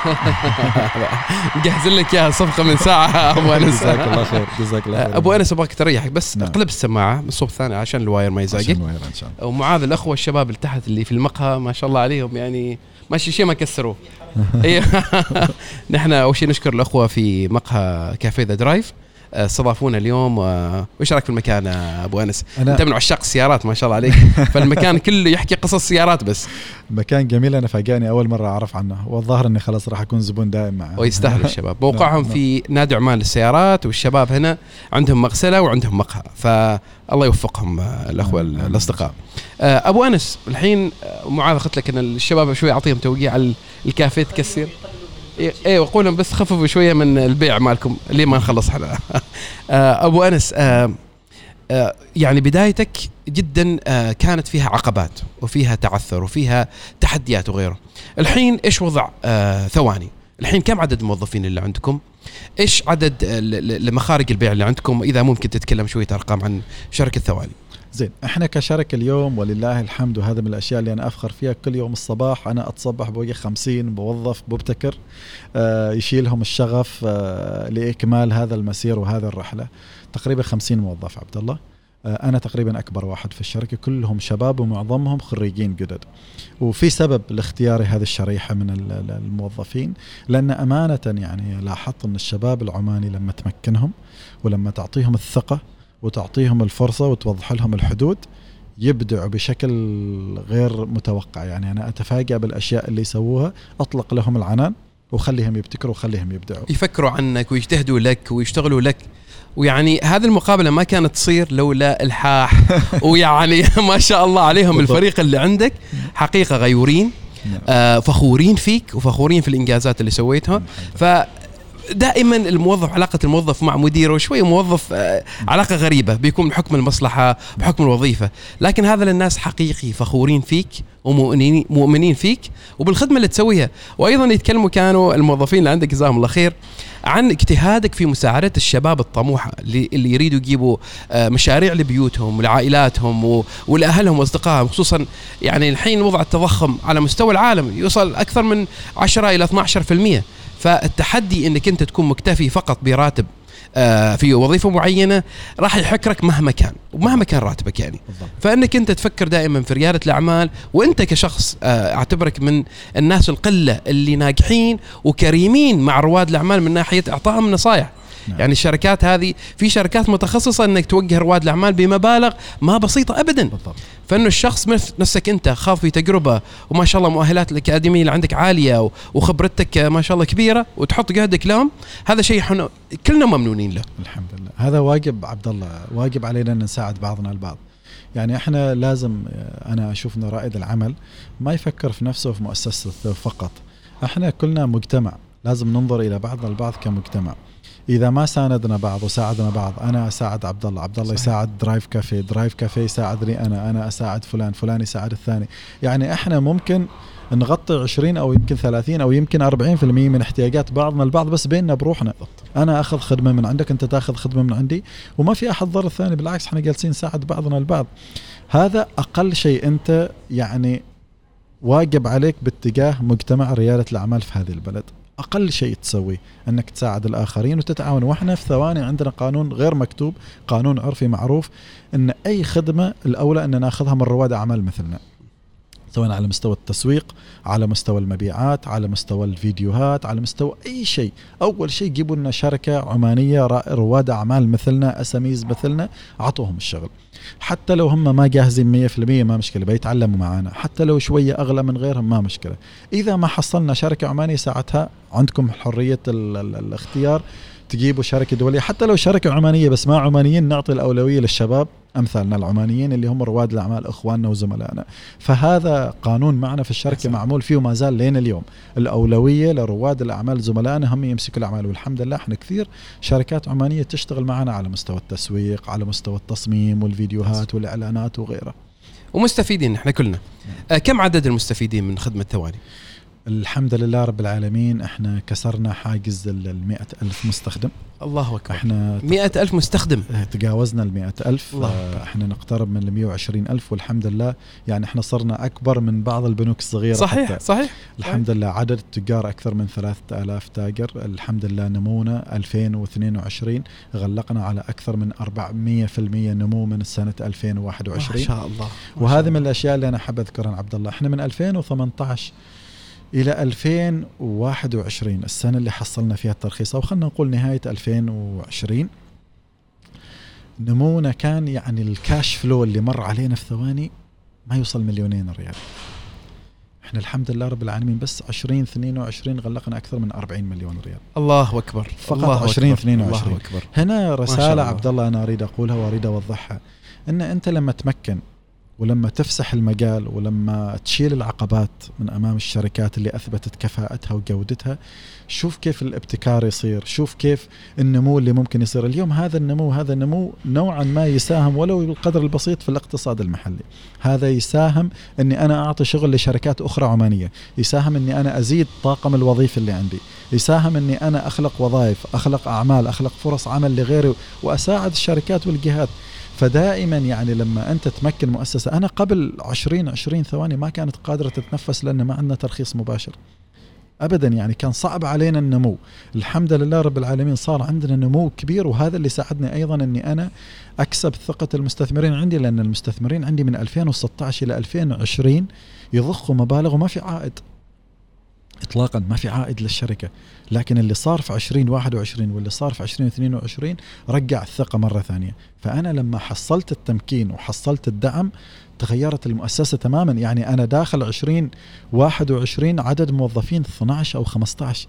مجهز لك إياها صفقة من ساعة أبو أنس. جزاك الله خير جزاك الله خير. أبو أنس أبغاك تريحك بس نعم. أقلب السماعة من الصوب الثاني عشان ال wire ما يزعجك عشان ال wire إن شاء الله. ومعاذ الأخوة الشباب اللي تحت اللي في المقهى ما شاء الله عليهم يعني ماشي شيء ما كسروه. أيوه. نحن أول شيء نشكر الأخوة في مقهى كافيه The Drive. استضافونا اليوم و- وإيش رأيك في المكان أبو أنس؟ أنا أنت من عشاق السيارات ما شاء الله عليك. فالمكان كله يحكي قصص سيارات بس. مكان جميل أنا فاجأني أول مرة أعرف عنه. والظاهر إني خلاص راح أكون زبون دائم معه. ويستاهلوا الشباب. موقعهم نعم. في نادي عمان للسيارات والشباب هنا عندهم مغسلة وعندهم مقهى. فالله يوفقهم آه، الأخوة نعم. الأصدقاء. آه، أبو أنس الحين آه، معاذ اخذت لك إن الشباب شوي أعطيهم توقيع على الكافيه تكسر إيه إيه، وقول لهم بس خففوا شوية من البيع مالكم اللي ما نخلص إحنا آه، أبو أنس آه، آه، يعني بدايتك جدا كانت فيها عقبات وفيها تعثر وفيها تحديات وغيره. الحين إيش وضع ثواني. الحين كم عدد الموظفين اللي عندكم؟ إيش عدد لمخارج البيع اللي عندكم؟ إذا ممكن تتكلم شوية أرقام عن شركة ثواني. زين إحنا كشركة اليوم ولله الحمد وهذا من الأشياء اللي أنا أفخر فيها كل يوم الصباح. أنا أتصبح بوجه 50 موظف مبتكر آه يشيلهم الشغف آه لإكمال هذا المسير وهذا الرحلة. تقريبا 50 موظف عبد الله. آه أنا تقريبا أكبر واحد في الشركة كلهم شباب ومعظمهم خريجين جدد. وفي سبب لاختياري هذه الشريحة من ال- ال- الموظفين لأن أمانة يعني لاحظت أن الشباب العماني لما تمكنهم ولما تعطيهم الثقة وتعطيهم الفرصة وتوضح لهم الحدود يبدعوا بشكل غير متوقع. يعني أنا أتفاجأ بالأشياء اللي يسووها أطلق لهم العنان وخليهم يبتكروا وخليهم يبدعوا. يفكروا عنك ويجتهدوا لك ويشتغلوا لك. ويعني هذه المقابلة ما كانت تصير لولا الحاح. ويعني ما شاء الله عليهم. الفريق اللي عندك. حقيقة غيورين نعم. آه، فخورين فيك وفخورين في الإنجازات اللي سويتها. فدائما الموظف علاقة الموظف مع مديره شوي موظف آه، علاقة غريبة بيكون بحكم المصلحة بحكم الوظيفة. لكن هذا للناس حقيقي فخورين فيك ومؤمنين مؤمنين فيك وبالخدمة اللي تسويها. وأيضا يتكلموا كانوا الموظفين اللي عندك جزاهم الله خير عن اجتهادك في مساعدة الشباب الطموحة اللي, يريدوا يجيبوا آه، مشاريع لبيوتهم ولعائلاتهم و- ولأهلهم وأصدقائهم خصوصا يعني الحين وضع التضخم على مستوى العالم يوصل أكثر من 10 إلى 12% فالتحدي إنك أنت تكون مكتفي فقط براتب آه، في وظيفة معينة راح يحكرك مهما كان ومهما كان راتبك يعني. بالضبط. فإنك أنت تفكر دائما في ريادة الأعمال وأنت كشخص آه، أعتبرك من الناس القلة اللي ناجحين وكريمين مع رواد الأعمال من ناحية إعطائهم نصائح نعم. يعني الشركات هذه في شركات متخصصة إنك توجه رواد الأعمال بمبالغ ما بسيطة ابدا. بالضبط. فإنه الشخص نفسك أنت خاض في تجربة وما شاء الله مؤهلات الأكاديمية اللي عندك عالية وخبرتك ما شاء الله كبيرة وتحط جهدك لهم هذا شيء إحنا كلنا ممنونين له. الحمد لله. هذا واجب عبد الله واجب علينا أن نساعد بعضنا البعض. يعني إحنا لازم أنا أشوف ان رائد العمل ما يفكر في نفسه وفي مؤسسته فقط. إحنا كلنا مجتمع لازم ننظر إلى بعضنا البعض كمجتمع. إذا ما ساندنا بعض وساعدنا بعض أنا أساعد عبد الله. عبد الله. يساعد Drive Cafe Drive Cafe يساعدني أنا أنا أساعد فلان فلان يساعد الثاني. يعني إحنا ممكن نغطي 20 أو يمكن 30 أو يمكن 40% من احتياجات بعضنا البعض بس بيننا بروحنا. أنا أخذ خدمة من عندك أنت تأخذ خدمة من عندي وما في أحد ضر الثاني بالعكس إحنا جالسين نساعد بعضنا البعض هذا أقل شيء أنت يعني واجب عليك باتجاه مجتمع ريادة الأعمال في هذه البلد. أقل شيء تسويه إنك تساعد الآخرين وتتعاون. وإحنا في ثواني عندنا قانون غير مكتوب قانون عرفي معروف إن أي خدمة الأولى ان ناخذها من رواد أعمال مثلنا. سواء على مستوى التسويق على مستوى المبيعات على مستوى الفيديوهات على مستوى أي شيء. أول شيء جيبوا لنا شركة عمانية رواد أعمال مثلنا أساميز مثلنا أعطوهم الشغل. حتى لو هم ما جاهزين 100% ما مشكلة بيتعلموا معنا حتى لو شوية أغلى من غيرهم ما مشكلة. إذا ما حصلنا شركة عمانية ساعتها عندكم حرية ال ال الاختيار. تجيبوا شركة دولية. حتى لو شركة عمانية بس ما عمانيين نعطي الأولوية للشباب أمثالنا العمانيين اللي هم رواد الأعمال إخواننا وزملائنا. فهذا قانون معنا في الشركة أحسن. معمول فيه وما زال لين اليوم. الأولوية لرواد الأعمال زملائنا هم يمسكوا الأعمال والحمد لله. إحنا كثير شركات عمانية تشتغل معنا على مستوى التسويق على مستوى التصميم والفيديوهات والإعلانات وغيرها. ومستفيدين إحنا كلنا. آه، كم عدد المستفيدين من خدمة ثواني؟ الحمد لله رب العالمين إحنا كسرنا حاجز ال ألف مستخدم. الله أكبر. إحنا مئة ألف مستخدم. تجاوزنا ال ألف الله أكبر. إحنا نقترب من ال 120 ألف والحمد لله يعني إحنا صرنا أكبر من بعض البنوك الصغيرة صحيح حتى. صحيح. الحمد لله عدد التجار أكثر من 3000 تاجر. الحمد لله نمونا 2022 غلقنا على أكثر من 400% نمو من سنة ما 2021 شاء الله ما وهذه شاء من الله. الأشياء اللي أنا حاب أذكرها عبد الله. إحنا من 2018 إلى 2021 السنة اللي حصلنا فيها الترخيص أو خلينا نقول نهاية 2020 نمونا كان يعني الكاش فلو اللي مر علينا في ثواني ما يوصل مليونين ريال إحنا الحمد لله رب العالمين بس 20 22 غلقنا أكثر من 40 مليون ريال الله أكبر فقط الله 20 أكبر. 22. الله أكبر هنا الله. عبد الله أنا أريد أقولها وأريد أوضحها أن أنت لما تمكن ولما تفسح المجال ولما تشيل العقبات من أمام الشركات اللي أثبتت كفاءتها وجودتها شوف كيف الابتكار يصير شوف كيف النمو اللي ممكن يصير. اليوم هذا النمو هذا النمو نوعا ما يساهم ولو بالقدر البسيط في الاقتصاد المحلي. هذا يساهم أني أنا أعطي شغل لشركات أخرى عمانية. يساهم أني أنا أزيد طاقم الوظيفي اللي عندي. يساهم أني أنا أخلق وظائف أخلق أعمال أخلق فرص عمل لغيري وأساعد الشركات والجهات. فدائما يعني لما أنت تمكن مؤسسة أنا قبل 20 20 ثواني ما كانت قادرة تتنفس لأن ما عندنا ترخيص مباشر. ابدا يعني كان صعب علينا النمو. الحمد لله رب العالمين صار عندنا نمو كبير وهذا اللي ساعدني أيضا إني أنا أكسب ثقة المستثمرين عندي لأن المستثمرين عندي من 2016 إلى 2020 يضخوا مبالغ وما في عائد. اطلاقا ما في عائد للشركة. لكن اللي صار في 2021 واللي صار في 2022 رجع الثقة مرة ثانية. فأنا لما حصلت التمكين وحصلت الدعم تغيرت المؤسسة تماما. يعني أنا داخل 2021 عدد موظفين 12 أو 15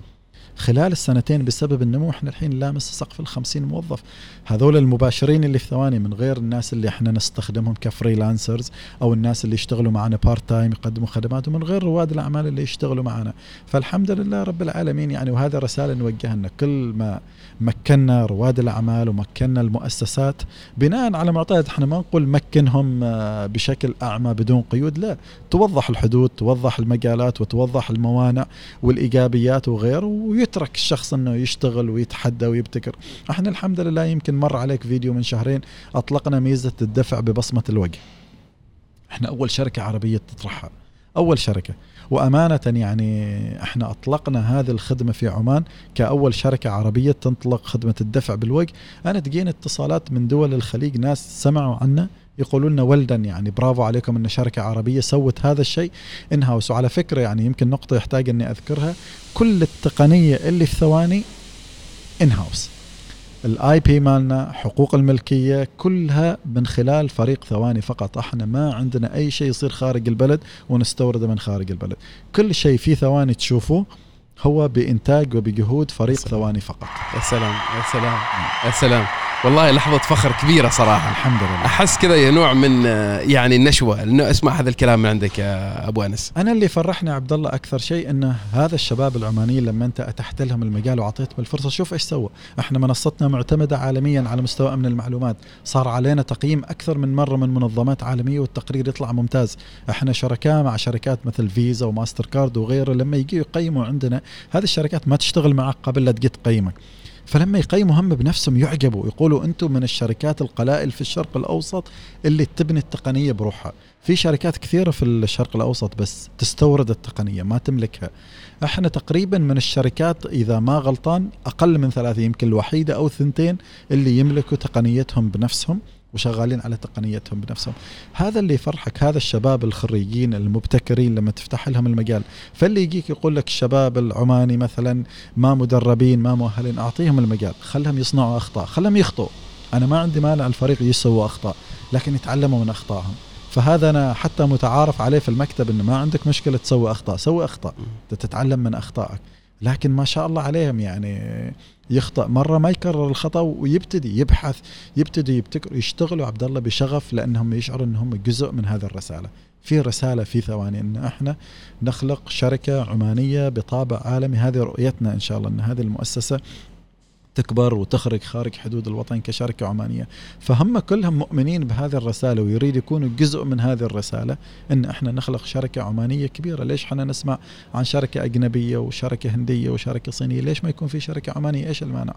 خلال السنتين بسبب النمو إحنا الحين لامس سقف ال 50 موظف. هذول المباشرين اللي في ثواني من غير الناس اللي إحنا نستخدمهم كفريلانسرز أو الناس اللي يشتغلوا معنا part time يقدموا خدمات ومن غير رواد الأعمال اللي يشتغلوا معنا. فالحمد لله رب العالمين يعني وهذا رسالة نوجهها لنا. كل ما مكنا رواد الأعمال ومكنا المؤسسات بناء على معطيات إحنا ما نقول مكنهم آه، بشكل أعمى بدون قيود لا. توضح الحدود توضح المجالات وتوضح الموانع والإيجابيات وغيره ويترك الشخص إنه يشتغل ويتحدى ويبتكر. أحنا الحمد لله يمكن مر عليك فيديو من شهرين أطلقنا ميزة الدفع ببصمة الوجه. إحنا أول شركة عربية تطرحها. أول شركة. وأمانة يعني إحنا أطلقنا هذه الخدمة في عمان كأول شركة عربية تنطلق خدمة الدفع بالوجه. أنا تجينا اتصالات من دول الخليج ناس سمعوا عنا يقولوا لنا ولدا يعني برافو عليكم إن شركة عربية سوت هذا الشيء ان هاوس وعلى فكرة يعني يمكن نقطة يحتاج إني أذكرها كل التقنية اللي في ثواني in house ال IP مالنا حقوق الملكية كلها من خلال فريق ثواني فقط. إحنا ما عندنا أي شيء يصير خارج البلد ونستورده من خارج البلد. كل شيء في ثواني تشوفوه هو بإنتاج وبجهود فريق سلام. ثواني فقط. يا سلام. يا سلام. يا سلام. والله لحظة فخر كبيرة صراحة. الحمد لله. أحس كذا نوع من يعني النشوة. انه اسمع هذا الكلام من عندك يا أبو أنس. أنا اللي فرحني عبد الله أكثر شيء انه هذا الشباب العمانيين لما أنت اتحت لهم المجال وأعطيتهم الفرصة شوف إيش سوى إحنا منصتنا معتمدة عالميا على مستوى أمن المعلومات. صار علينا تقييم أكثر من مرة من منظمات عالمية والتقرير يطلع ممتاز. إحنا شركاء مع شركات مثل فيزا وماستر كارد وغيره لما يجي يقيموا عندنا هذه الشركات ما تشتغل معك قبل لا تجي تقيمك. فلما يقيموا هم بنفسهم يعجبوا يقولوا أنتم من الشركات القلائل في الشرق الأوسط اللي تبني التقنية بروحها. في شركات كثيرة في الشرق الأوسط بس تستورد التقنية ما تملكها. إحنا تقريبا من الشركات إذا ما غلطان أقل من ثلاثة يمكن الوحيدة أو ثنتين اللي يملكوا تقنيتهم بنفسهم. وشغالين على تقنيتهم بنفسهم. هذا اللي يفرحك هذا الشباب الخريجين المبتكرين لما تفتح لهم المجال. فاللي يجيك يقول لك الشباب العماني مثلا ما مدربين ما مؤهلين أعطيهم المجال. خلهم يصنعوا أخطاء خلهم يخطئوا. أنا ما عندي مانع الفريق يسووا أخطاء لكن يتعلموا من أخطائهم. فهذا أنا حتى متعارف عليه في المكتب إنه ما عندك مشكلة تسوي أخطاء سوي أخطاء. تتعلم من أخطائك. لكن ما شاء الله عليهم يعني يخطأ. مرة ما يكرر الخطأ ويبتدي يبحث يبتدي يبتكر يشتغلوا عبد الله بشغف لأنهم يشعروا أنهم جزء من هذه الرسالة. في رسالة في ثواني أن إحنا نخلق شركة عمانية بطابع عالمي. هذه رؤيتنا إن شاء الله أن هذه المؤسسة تكبر وتخرج خارج حدود الوطن كشركة عمانية. فهم كلهم مؤمنين بهذه الرسالة ويريد يكونوا جزء من هذه الرسالة إن إحنا نخلق شركة عمانية كبيرة. ليش إحنا نسمع عن شركة أجنبية وشركة هندية وشركة صينية؟ ليش ما يكون في شركة عمانية؟ إيش المانع؟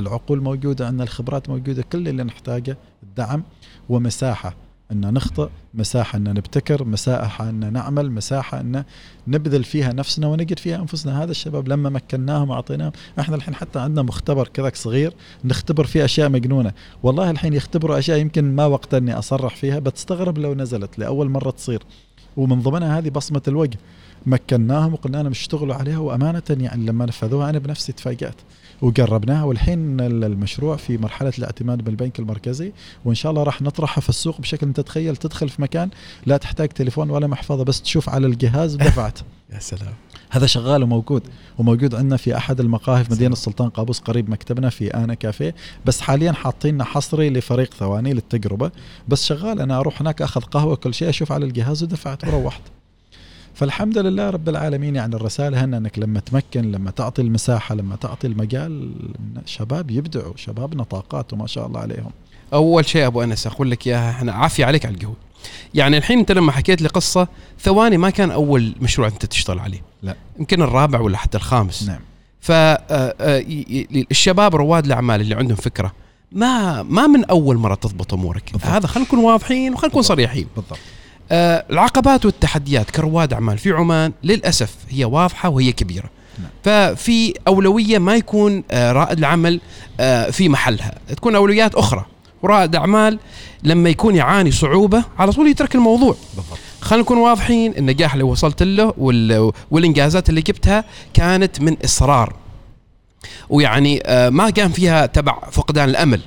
العقول موجودة عندنا الخبرات موجودة كل اللي نحتاجه الدعم ومساحة. أن نخطئ مساحة أن نبتكر مساحة أن نعمل مساحة أن نبذل فيها نفسنا ونجد فيها أنفسنا. هذا الشباب لما مكناهم وأعطيناهم إحنا الحين حتى عندنا مختبر كذا صغير نختبر فيه أشياء مجنونة. والله الحين يختبروا أشياء يمكن ما وقت أني أصرح فيها بتستغرب لو نزلت لأول مرة تصير. ومن ضمنها هذه بصمة الوجه. مكناهم وقلنا لهم اشتغلوا عليها وأمانة يعني لما نفذوها أنا بنفسي تفاجأت. وقربناها. والحين المشروع في مرحلة الاعتماد بالبنك المركزي وإن شاء الله راح نطرحها في السوق بشكل أنت تتخيل. تدخل في مكان لا تحتاج تليفون ولا محفظة بس تشوف على الجهاز دفعت. يا سلام. هذا شغال وموجود وموجود عندنا في أحد المقاهي في مدينة السلطان قابوس قريب مكتبنا في آنا كافيه. بس حاليا حاطين حصري لفريق ثواني للتجربه بس شغال أنا أروح هناك أخذ قهوة كل شيء أشوف على الجهاز ودفعت وروحت. فالحمد لله رب العالمين يعني الرسالة هنا أنك لما تمكن لما تعطي المساحة لما تعطي المجال شباب يبدعوا شبابنا طاقات وما شاء الله عليهم. أول شيء أبو أنس أقول لك إياها إحنا عافية عليك على القهوة. يعني الحين أنت لما حكيت لي قصة ثواني ما كان أول مشروع أنت تشتغل عليه. لا. يمكن الرابع ولا حتى الخامس. نعم. فالشباب رواد الأعمال اللي عندهم فكرة ما ما من أول مرة تضبط أمورك. بالضبط. هذا خلينا نكون واضحين وخلينا نكون. صريحين. بالضبط. آه، العقبات والتحديات كرواد أعمال. في عمان للأسف هي واضحة وهي كبيرة. نعم. ففي أولوية ما يكون آه، رائد العمل آه، في محلها. تكون أولويات أخرى. ورائد أعمال لما يكون يعاني صعوبة على طول يترك الموضوع. بالضبط. خلينا نكون واضحين النجاح اللي وصلت له وال- والإنجازات اللي جبتها كانت من إصرار. ويعني ما كان فيها تبع فقدان الأمل.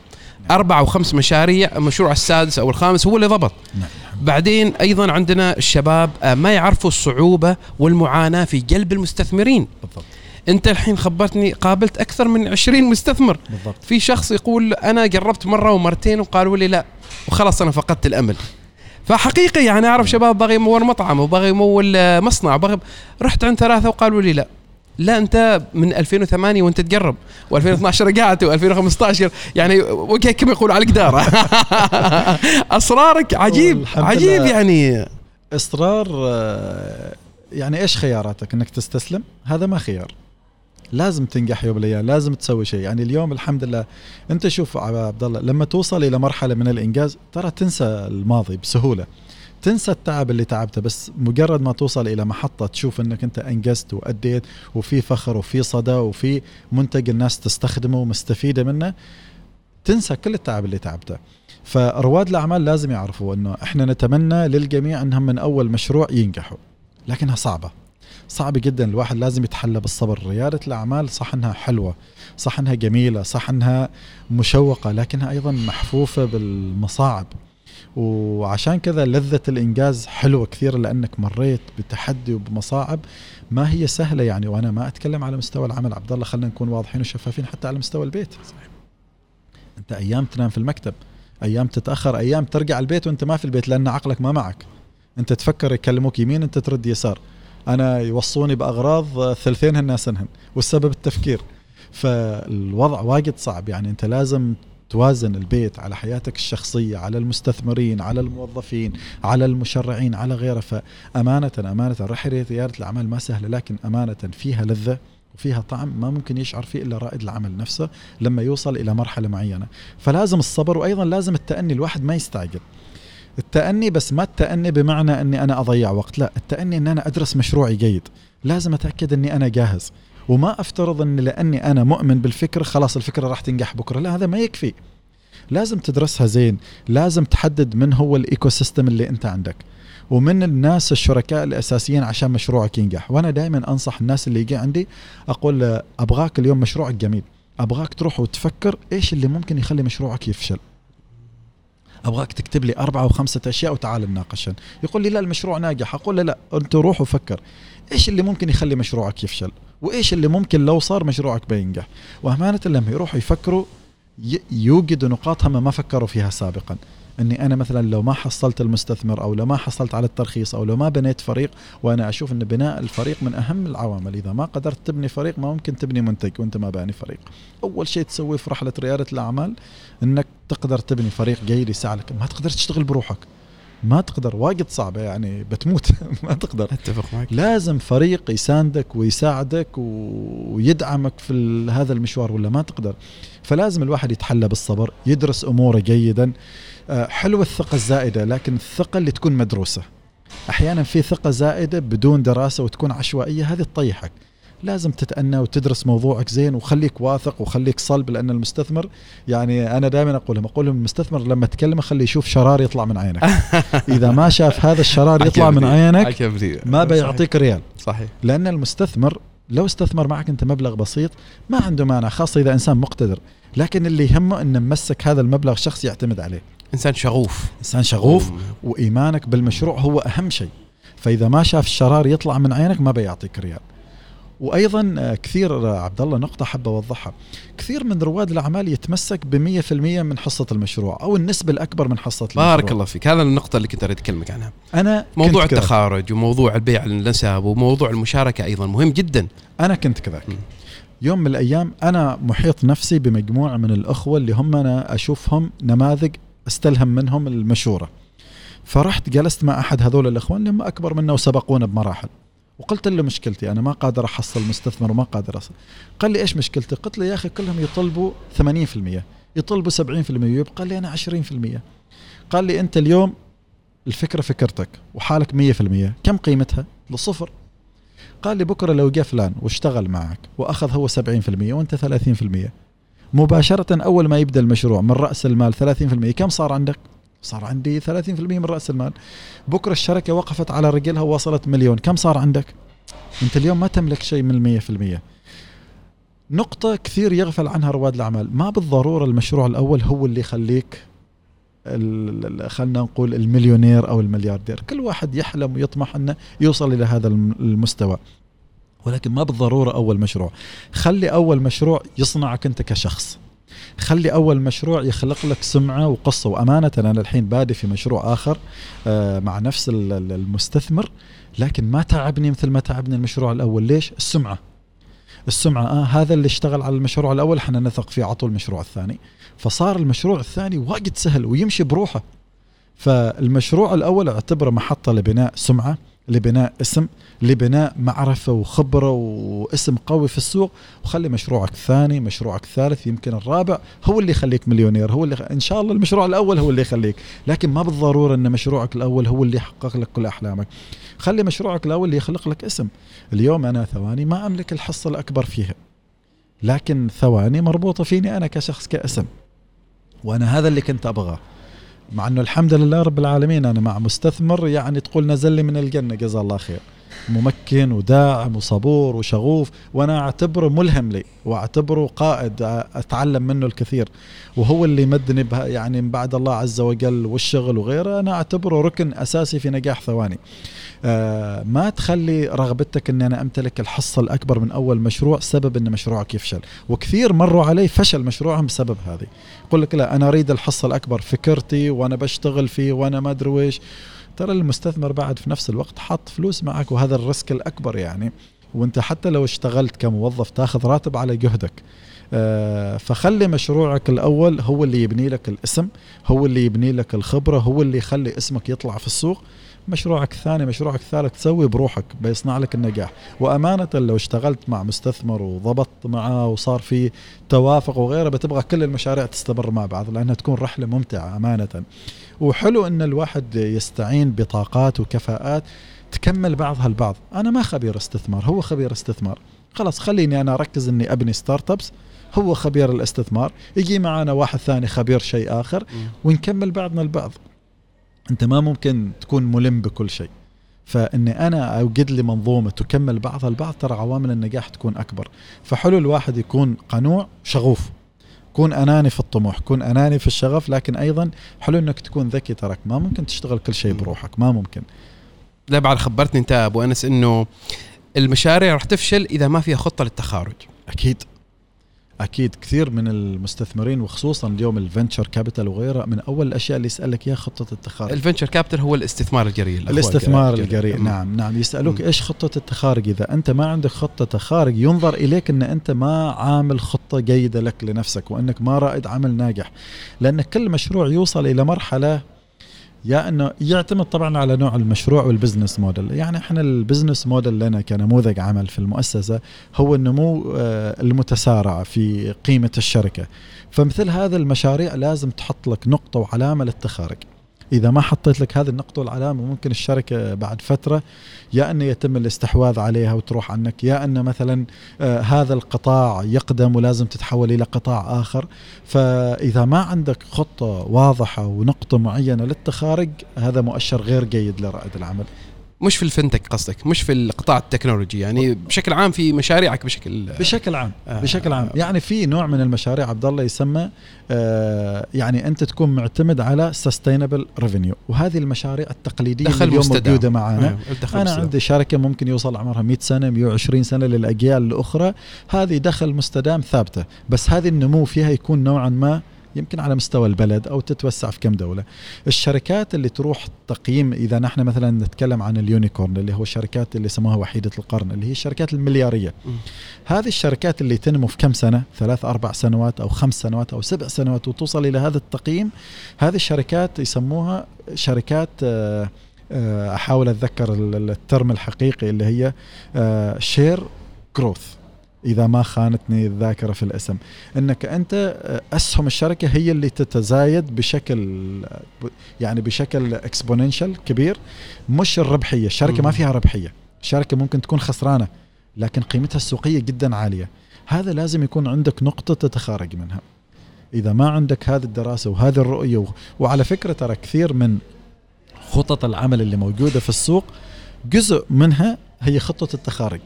أربع أو خمس مشاريع المشروع السادس أو الخامس هو اللي ضبط. نعم. بعدين أيضا عندنا الشباب آه، ما يعرفوا الصعوبة والمعاناة في جلب المستثمرين. بالضبط. أنت الحين خبرتني قابلت أكثر من 20 مستثمر. بالضبط. في شخص يقول أنا جربت مرة ومرتين وقالوا لي لا وخلاص أنا فقدت الأمل. فحقيقي يعني أعرف شباب باغي يمول مطعم وباغي يمول آه، مصنع وباغي رحت عند ثلاثة وقالوا لي لا. لا أنت من 2008 وأنت تقرب و2012 رجعت و2015 يعني وجهك كما يقول على القدارة؟ اصرارك عجيب عجيب. يعني. إصرار آه، يعني إيش خياراتك؟ إنك تستسلم؟ هذا ما خيار. لازم تنجح يوم من الأيام لازم تسوي شيء. يعني اليوم الحمد لله أنت شوف عبد الله لما توصل إلى مرحلة من الإنجاز ترى تنسى الماضي بسهولة. تنسى التعب اللي تعبته بس مجرد ما توصل إلى محطة تشوف إنك أنت أنجزت وأديت وفي فخر وفي صدى وفي منتج الناس تستخدمه ومستفيدة منه تنسى كل التعب اللي تعبته. فرواد الأعمال لازم يعرفوا إنه إحنا نتمنى للجميع إنهم من أول مشروع ينجحوا. لكنها صعبة. صعبة جدا. الواحد لازم يتحلى بالصبر. ريادة الأعمال صح أنها حلوة صح أنها جميلة صح أنها مشوقة لكنها أيضا محفوفة بالمصاعب. وعشان كذا لذة الإنجاز حلوة كثير لأنك مريت بتحدي وبمصاعب ما هي سهلة يعني وأنا ما أتكلم على مستوى العمل. عبد الله خلينا نكون واضحين وشفافين حتى على مستوى البيت. أنت أيام تنام في المكتب أيام تتأخر أيام ترجع البيت وأنت ما في البيت لأن عقلك ما معك. أنت تفكر يكلموك يمين أنت ترد يسار. أنا يوصوني بأغراض ثلثين هن والسبب التفكير. فالوضع واجد صعب يعني أنت لازم توازن البيت على حياتك الشخصية على المستثمرين على الموظفين على المشرعين على غيره. فأمانة أمانة رحلة ريادة الأعمال ما سهلة لكن أمانة فيها لذة وفيها طعم ما ممكن يشعر فيه إلا رائد العمل نفسه لما يوصل إلى مرحلة معينة. فلازم الصبر وأيضا لازم التأني الواحد ما يستعجل. التأني بس ما التأني بمعنى أني أنا أضيع وقت لا التأني أن أنا أدرس مشروعي جيد. لازم أتأكد أني أنا جاهز. وما أفترض أن لأني أنا مؤمن بالفكرة خلاص الفكرة راح تنجح بكرة. لا هذا ما يكفي. لازم تدرسها زين. لازم تحدد من هو ال ecosystem اللي أنت عندك. ومن الناس الشركاء الأساسيين عشان مشروعك ينجح. وأنا دائما أنصح الناس اللي يجي عندي أقول له أبغاك اليوم مشروعك جميل. أبغاك تروح وتفكر إيش اللي ممكن يخلي مشروعك يفشل. أبغاك تكتب لي أربعة وخمسه أشياء وتعال نناقشن يقول لي لا المشروع ناجح. أقول له لا أنت روح وفكر. إيش اللي ممكن يخلي مشروعك يفشل؟ وإيش اللي ممكن لو صار مشروعك بينجح؟ وأمانة لما يروحوا يفكروا يوجدوا نقاط هم ما فكروا فيها سابقا. إني أنا مثلا لو ما حصلت المستثمر أو لو ما حصلت على الترخيص أو لو ما بنيت فريق وأنا أشوف إن بناء الفريق من أهم العوامل. إذا ما قدرت تبني فريق ما ممكن تبني منتج وأنت ما باني فريق. أول شيء تسويه في رحلة ريادة الأعمال إنك تقدر تبني فريق جيد يساعدك. ما تقدر تشتغل بروحك. ما تقدر واجد صعبة يعني بتموت. ما تقدر. أتفق معك. لازم فريق يساندك ويساعدك ويدعمك في هذا المشوار ولا ما تقدر. فلازم الواحد يتحلى بالصبر يدرس أموره جيدا. آه، حلوة الثقة الزائدة لكن الثقة اللي تكون مدروسة. أحيانا في ثقة زائدة بدون دراسة وتكون عشوائية هذه تطيحك. لازم تتأنى وتدرس موضوعك زين وخليك واثق وخليك صلب لأن المستثمر يعني أنا دائما أقول لهم أقول لهم المستثمر لما تكلمه خليه يشوف شرار يطلع من عينك. إذا ما شاف هذا الشرار يطلع من عينك ما بيعطيك ريال. صحيح. لأن المستثمر لو استثمر معك أنت مبلغ بسيط ما عنده مانع خاصة إذا إنسان مقتدر. لكن اللي يهمه إنه ممسك هذا المبلغ شخص يعتمد عليه. إنسان شغوف. إنسان شغوف وإيمانك بالمشروع هو أهم شيء. فإذا ما شاف الشرار يطلع من عينك ما بيعطيك ريال. وأيضا آه، كثير آه، عبد الله نقطة حاب أوضحها. كثير من رواد الأعمال يتمسك ب 100% من حصة المشروع أو النسبة الأكبر من حصة المشروع. بارك الله فيك. هذا النقطة اللي كنت أريد اكلمك عنها. أنا موضوع. التخارج وموضوع البيع النسب وموضوع المشاركة أيضا مهم جدا. أنا كنت كذاك. م. يوم من الأيام أنا محيط نفسي بمجموعة من الأخوة اللي هم أنا أشوفهم نماذج أستلهم منهم المشورة. فرحت جلست مع أحد هذول الأخوان اللي هم أكبر منا وسبقونا بمراحل. وقلت له مشكلتي أنا ما قادر أحصل مستثمر وما قادر اصل قال لي إيش مشكلتك قلت له يا أخي كلهم يطلبوا 80% يطلبوا 70% يبقى لي أنا 20% قال لي أنت اليوم الفكرة فكرتك وحالك 100% كم قيمتها؟ لصفر قال لي بكرة لو جاء فلان واشتغل معك وأخذ هو 70% وأنت 30% مباشرة أول ما يبدأ المشروع من رأس المال 30% كم صار عندك؟ صار عندي 30% من رأس المال. بكرة الشركة وقفت على رجلها ووصلت مليون. كم صار عندك؟ أنت اليوم ما تملك شيء من المية في المية. نقطة كثير يغفل عنها رواد الأعمال. ما بالضرورة المشروع الأول هو اللي يخليك خلنا نقول المليونير أو الملياردير. كل واحد يحلم ويطمح أنه يوصل إلى هذا الم- المستوى. ولكن ما بالضرورة أول مشروع. خلي أول مشروع يصنعك أنت كشخص. خلي أول مشروع يخلق لك سمعة وقصة وأمانة. أنا الحين بادي في مشروع آخر آه، مع نفس ال- ال- المستثمر لكن ما تعبني مثل ما تعبني المشروع الأول. ليش؟ السمعة. السمعة آه هذا اللي اشتغل على المشروع الأول إحنا نثق فيه عطوا المشروع الثاني. فصار المشروع الثاني واجد سهل ويمشي بروحه. فالمشروع الأول اعتبره محطة لبناء سمعة. لبناء اسم لبناء معرفة وخبرة واسم قوي في السوق. وخلي مشروعك الثاني مشروعك الثالث يمكن الرابع هو اللي يخليك مليونير هو اللي إن شاء الله المشروع الأول هو اللي يخليك. لكن ما بالضرورة أن مشروعك الأول هو اللي يحقق لك كل أحلامك. خلي مشروعك الأول اللي يخلق لك اسم. اليوم أنا ثواني ما أملك الحصة الأكبر فيها. لكن ثواني مربوطة فيني أنا كشخص كاسم. وأنا هذا اللي كنت أبغاه. مع إنه الحمد لله رب العالمين أنا مع مستثمر يعني تقول نزل لي من الجنة جزاه الله خير. ممكن وداعم وصبور وشغوف وأنا أعتبره ملهم لي وأعتبره قائد أتعلم منه الكثير. وهو اللي مدني يعني من بعد الله عز وجل والشغل وغيره أنا أعتبره ركن أساسي في نجاح ثواني. آه ما تخلي رغبتك ان أنا أمتلك الحصة الأكبر من أول مشروع سبب إن مشروعك يفشل. وكثير مروا علي فشل مشروعهم بسبب هذه. يقول لك لا أنا أريد الحصة الأكبر فكرتي وأنا بشتغل فيه وأنا ما أدري ويش ترى المستثمر بعد في نفس الوقت حط فلوس معك وهذا الريسك الأكبر يعني. وانت حتى لو اشتغلت كموظف تاخذ راتب على جهدك. آه فخلي مشروعك الأول هو اللي يبني لك الاسم هو اللي يبني لك الخبرة هو اللي يخلي اسمك يطلع في السوق. مشروعك الثاني مشروعك الثالث تسوي بروحك بيصنع لك النجاح. وأمانة لو اشتغلت مع مستثمر وضبطت معاه وصار في توافق وغيره بتبغى كل المشاريع تستمر مع بعض لأنها تكون رحلة ممتعة أمانة. وحلو أن الواحد يستعين بطاقات وكفاءات تكمل بعضها البعض أنا ما خبير استثمار هو خبير استثمار. خلاص خليني أنا أركز أني أبني ستارت أبس. هو خبير الاستثمار. يجي معنا واحد ثاني خبير شيء آخر ونكمل بعضنا البعض. أنت ما ممكن تكون ملم بكل شيء. فإني أنا أوجد لي منظومة تكمل بعضها البعض ترى عوامل النجاح تكون أكبر. فحلو الواحد يكون قنوع شغوف. كون أناني في الطموح كون أناني في الشغف لكن أيضا حلو إنك تكون ذكي تراك ما ممكن تشتغل كل شيء بروحك ما ممكن. لا بعد خبرتني انت أبو أنس إنه المشاريع راح تفشل إذا ما فيها خطة للتخارج. أكيد. أكيد كثير من المستثمرين وخصوصا اليوم ال venture capital وغيره من أول الأشياء اللي يسألك إياها خطة التخارج ال venture capital هو الاستثمار الجريء الاستثمار الجريء. مم. نعم نعم يسألوك مم. إيش خطة التخارج إذا أنت ما عندك خطة تخارج ينظر إليك إن أنت ما عامل خطة جيدة لك لنفسك وإنك ما رائد عمل ناجح لأن كل مشروع يوصل إلى مرحلة يا إنه يعتمد طبعا على نوع المشروع وال business model يعني إحنا ال business model لنا كنموذج عمل في المؤسسة هو النمو آه، المتسارع في قيمة الشركة. فمثل هذا المشاريع لازم تحط لك نقطة وعلامة للتخارج إذا ما حطيت لك هذه النقطة والعلامة ممكن الشركة بعد فترة يا ان يتم الاستحواذ عليها وتروح عنك يا ان مثلا آه هذا القطاع يقدم ولازم تتحول إلى قطاع آخر. فإذا ما عندك خطة واضحة ونقطة معينة للتخارج هذا مؤشر غير جيد لرائد العمل. مش في ال fintech قصدك مش في القطاع التكنولوجي يعني بشكل عام في مشاريعك بشكل بشكل عام آه. بشكل عام. يعني في نوع من المشاريع عبد الله يسمى آه يعني أنت تكون معتمد على sustainable revenue وهذه المشاريع التقليدية دخل اللي اليوم مستدام. موجودة معنا آه، أنا. عندي شركة ممكن يوصل عمرها 100 سنة 120 سنة للأجيال الأخرى. هذه دخل مستدام ثابتة. بس هذه النمو فيها يكون نوعا ما يمكن على مستوى البلد أو تتوسع في كم دولة. الشركات اللي تروح تقييم إذا نحن مثلا نتكلم عن ال unicorn اللي هو الشركات اللي سموها وحيدة القرن اللي هي الشركات المليارية. هذه الشركات اللي تنمو في كم سنة؟ ثلاث أربع سنوات أو خمس سنوات أو سبع سنوات وتوصل إلى هذا التقييم هذه الشركات يسموها شركات آه، آه، أحاول أتذكر ال- ال- ال term الحقيقي اللي هي share growth إذا ما خانتني الذاكرة في الاسم. إنك أنت آه، أسهم الشركة هي اللي تتزايد بشكل ب- يعني بشكل exponential كبير مش الربحية. الشركة ما. فيها ربحية. الشركة ممكن تكون خسرانة لكن قيمتها السوقية جدا عالية. هذا لازم يكون عندك نقطة تتخارج منها. إذا ما عندك هذه الدراسة وهذه الرؤية و- وعلى فكرة ترى كثير من خطط العمل اللي موجودة في السوق جزء منها هي خطة التخارج.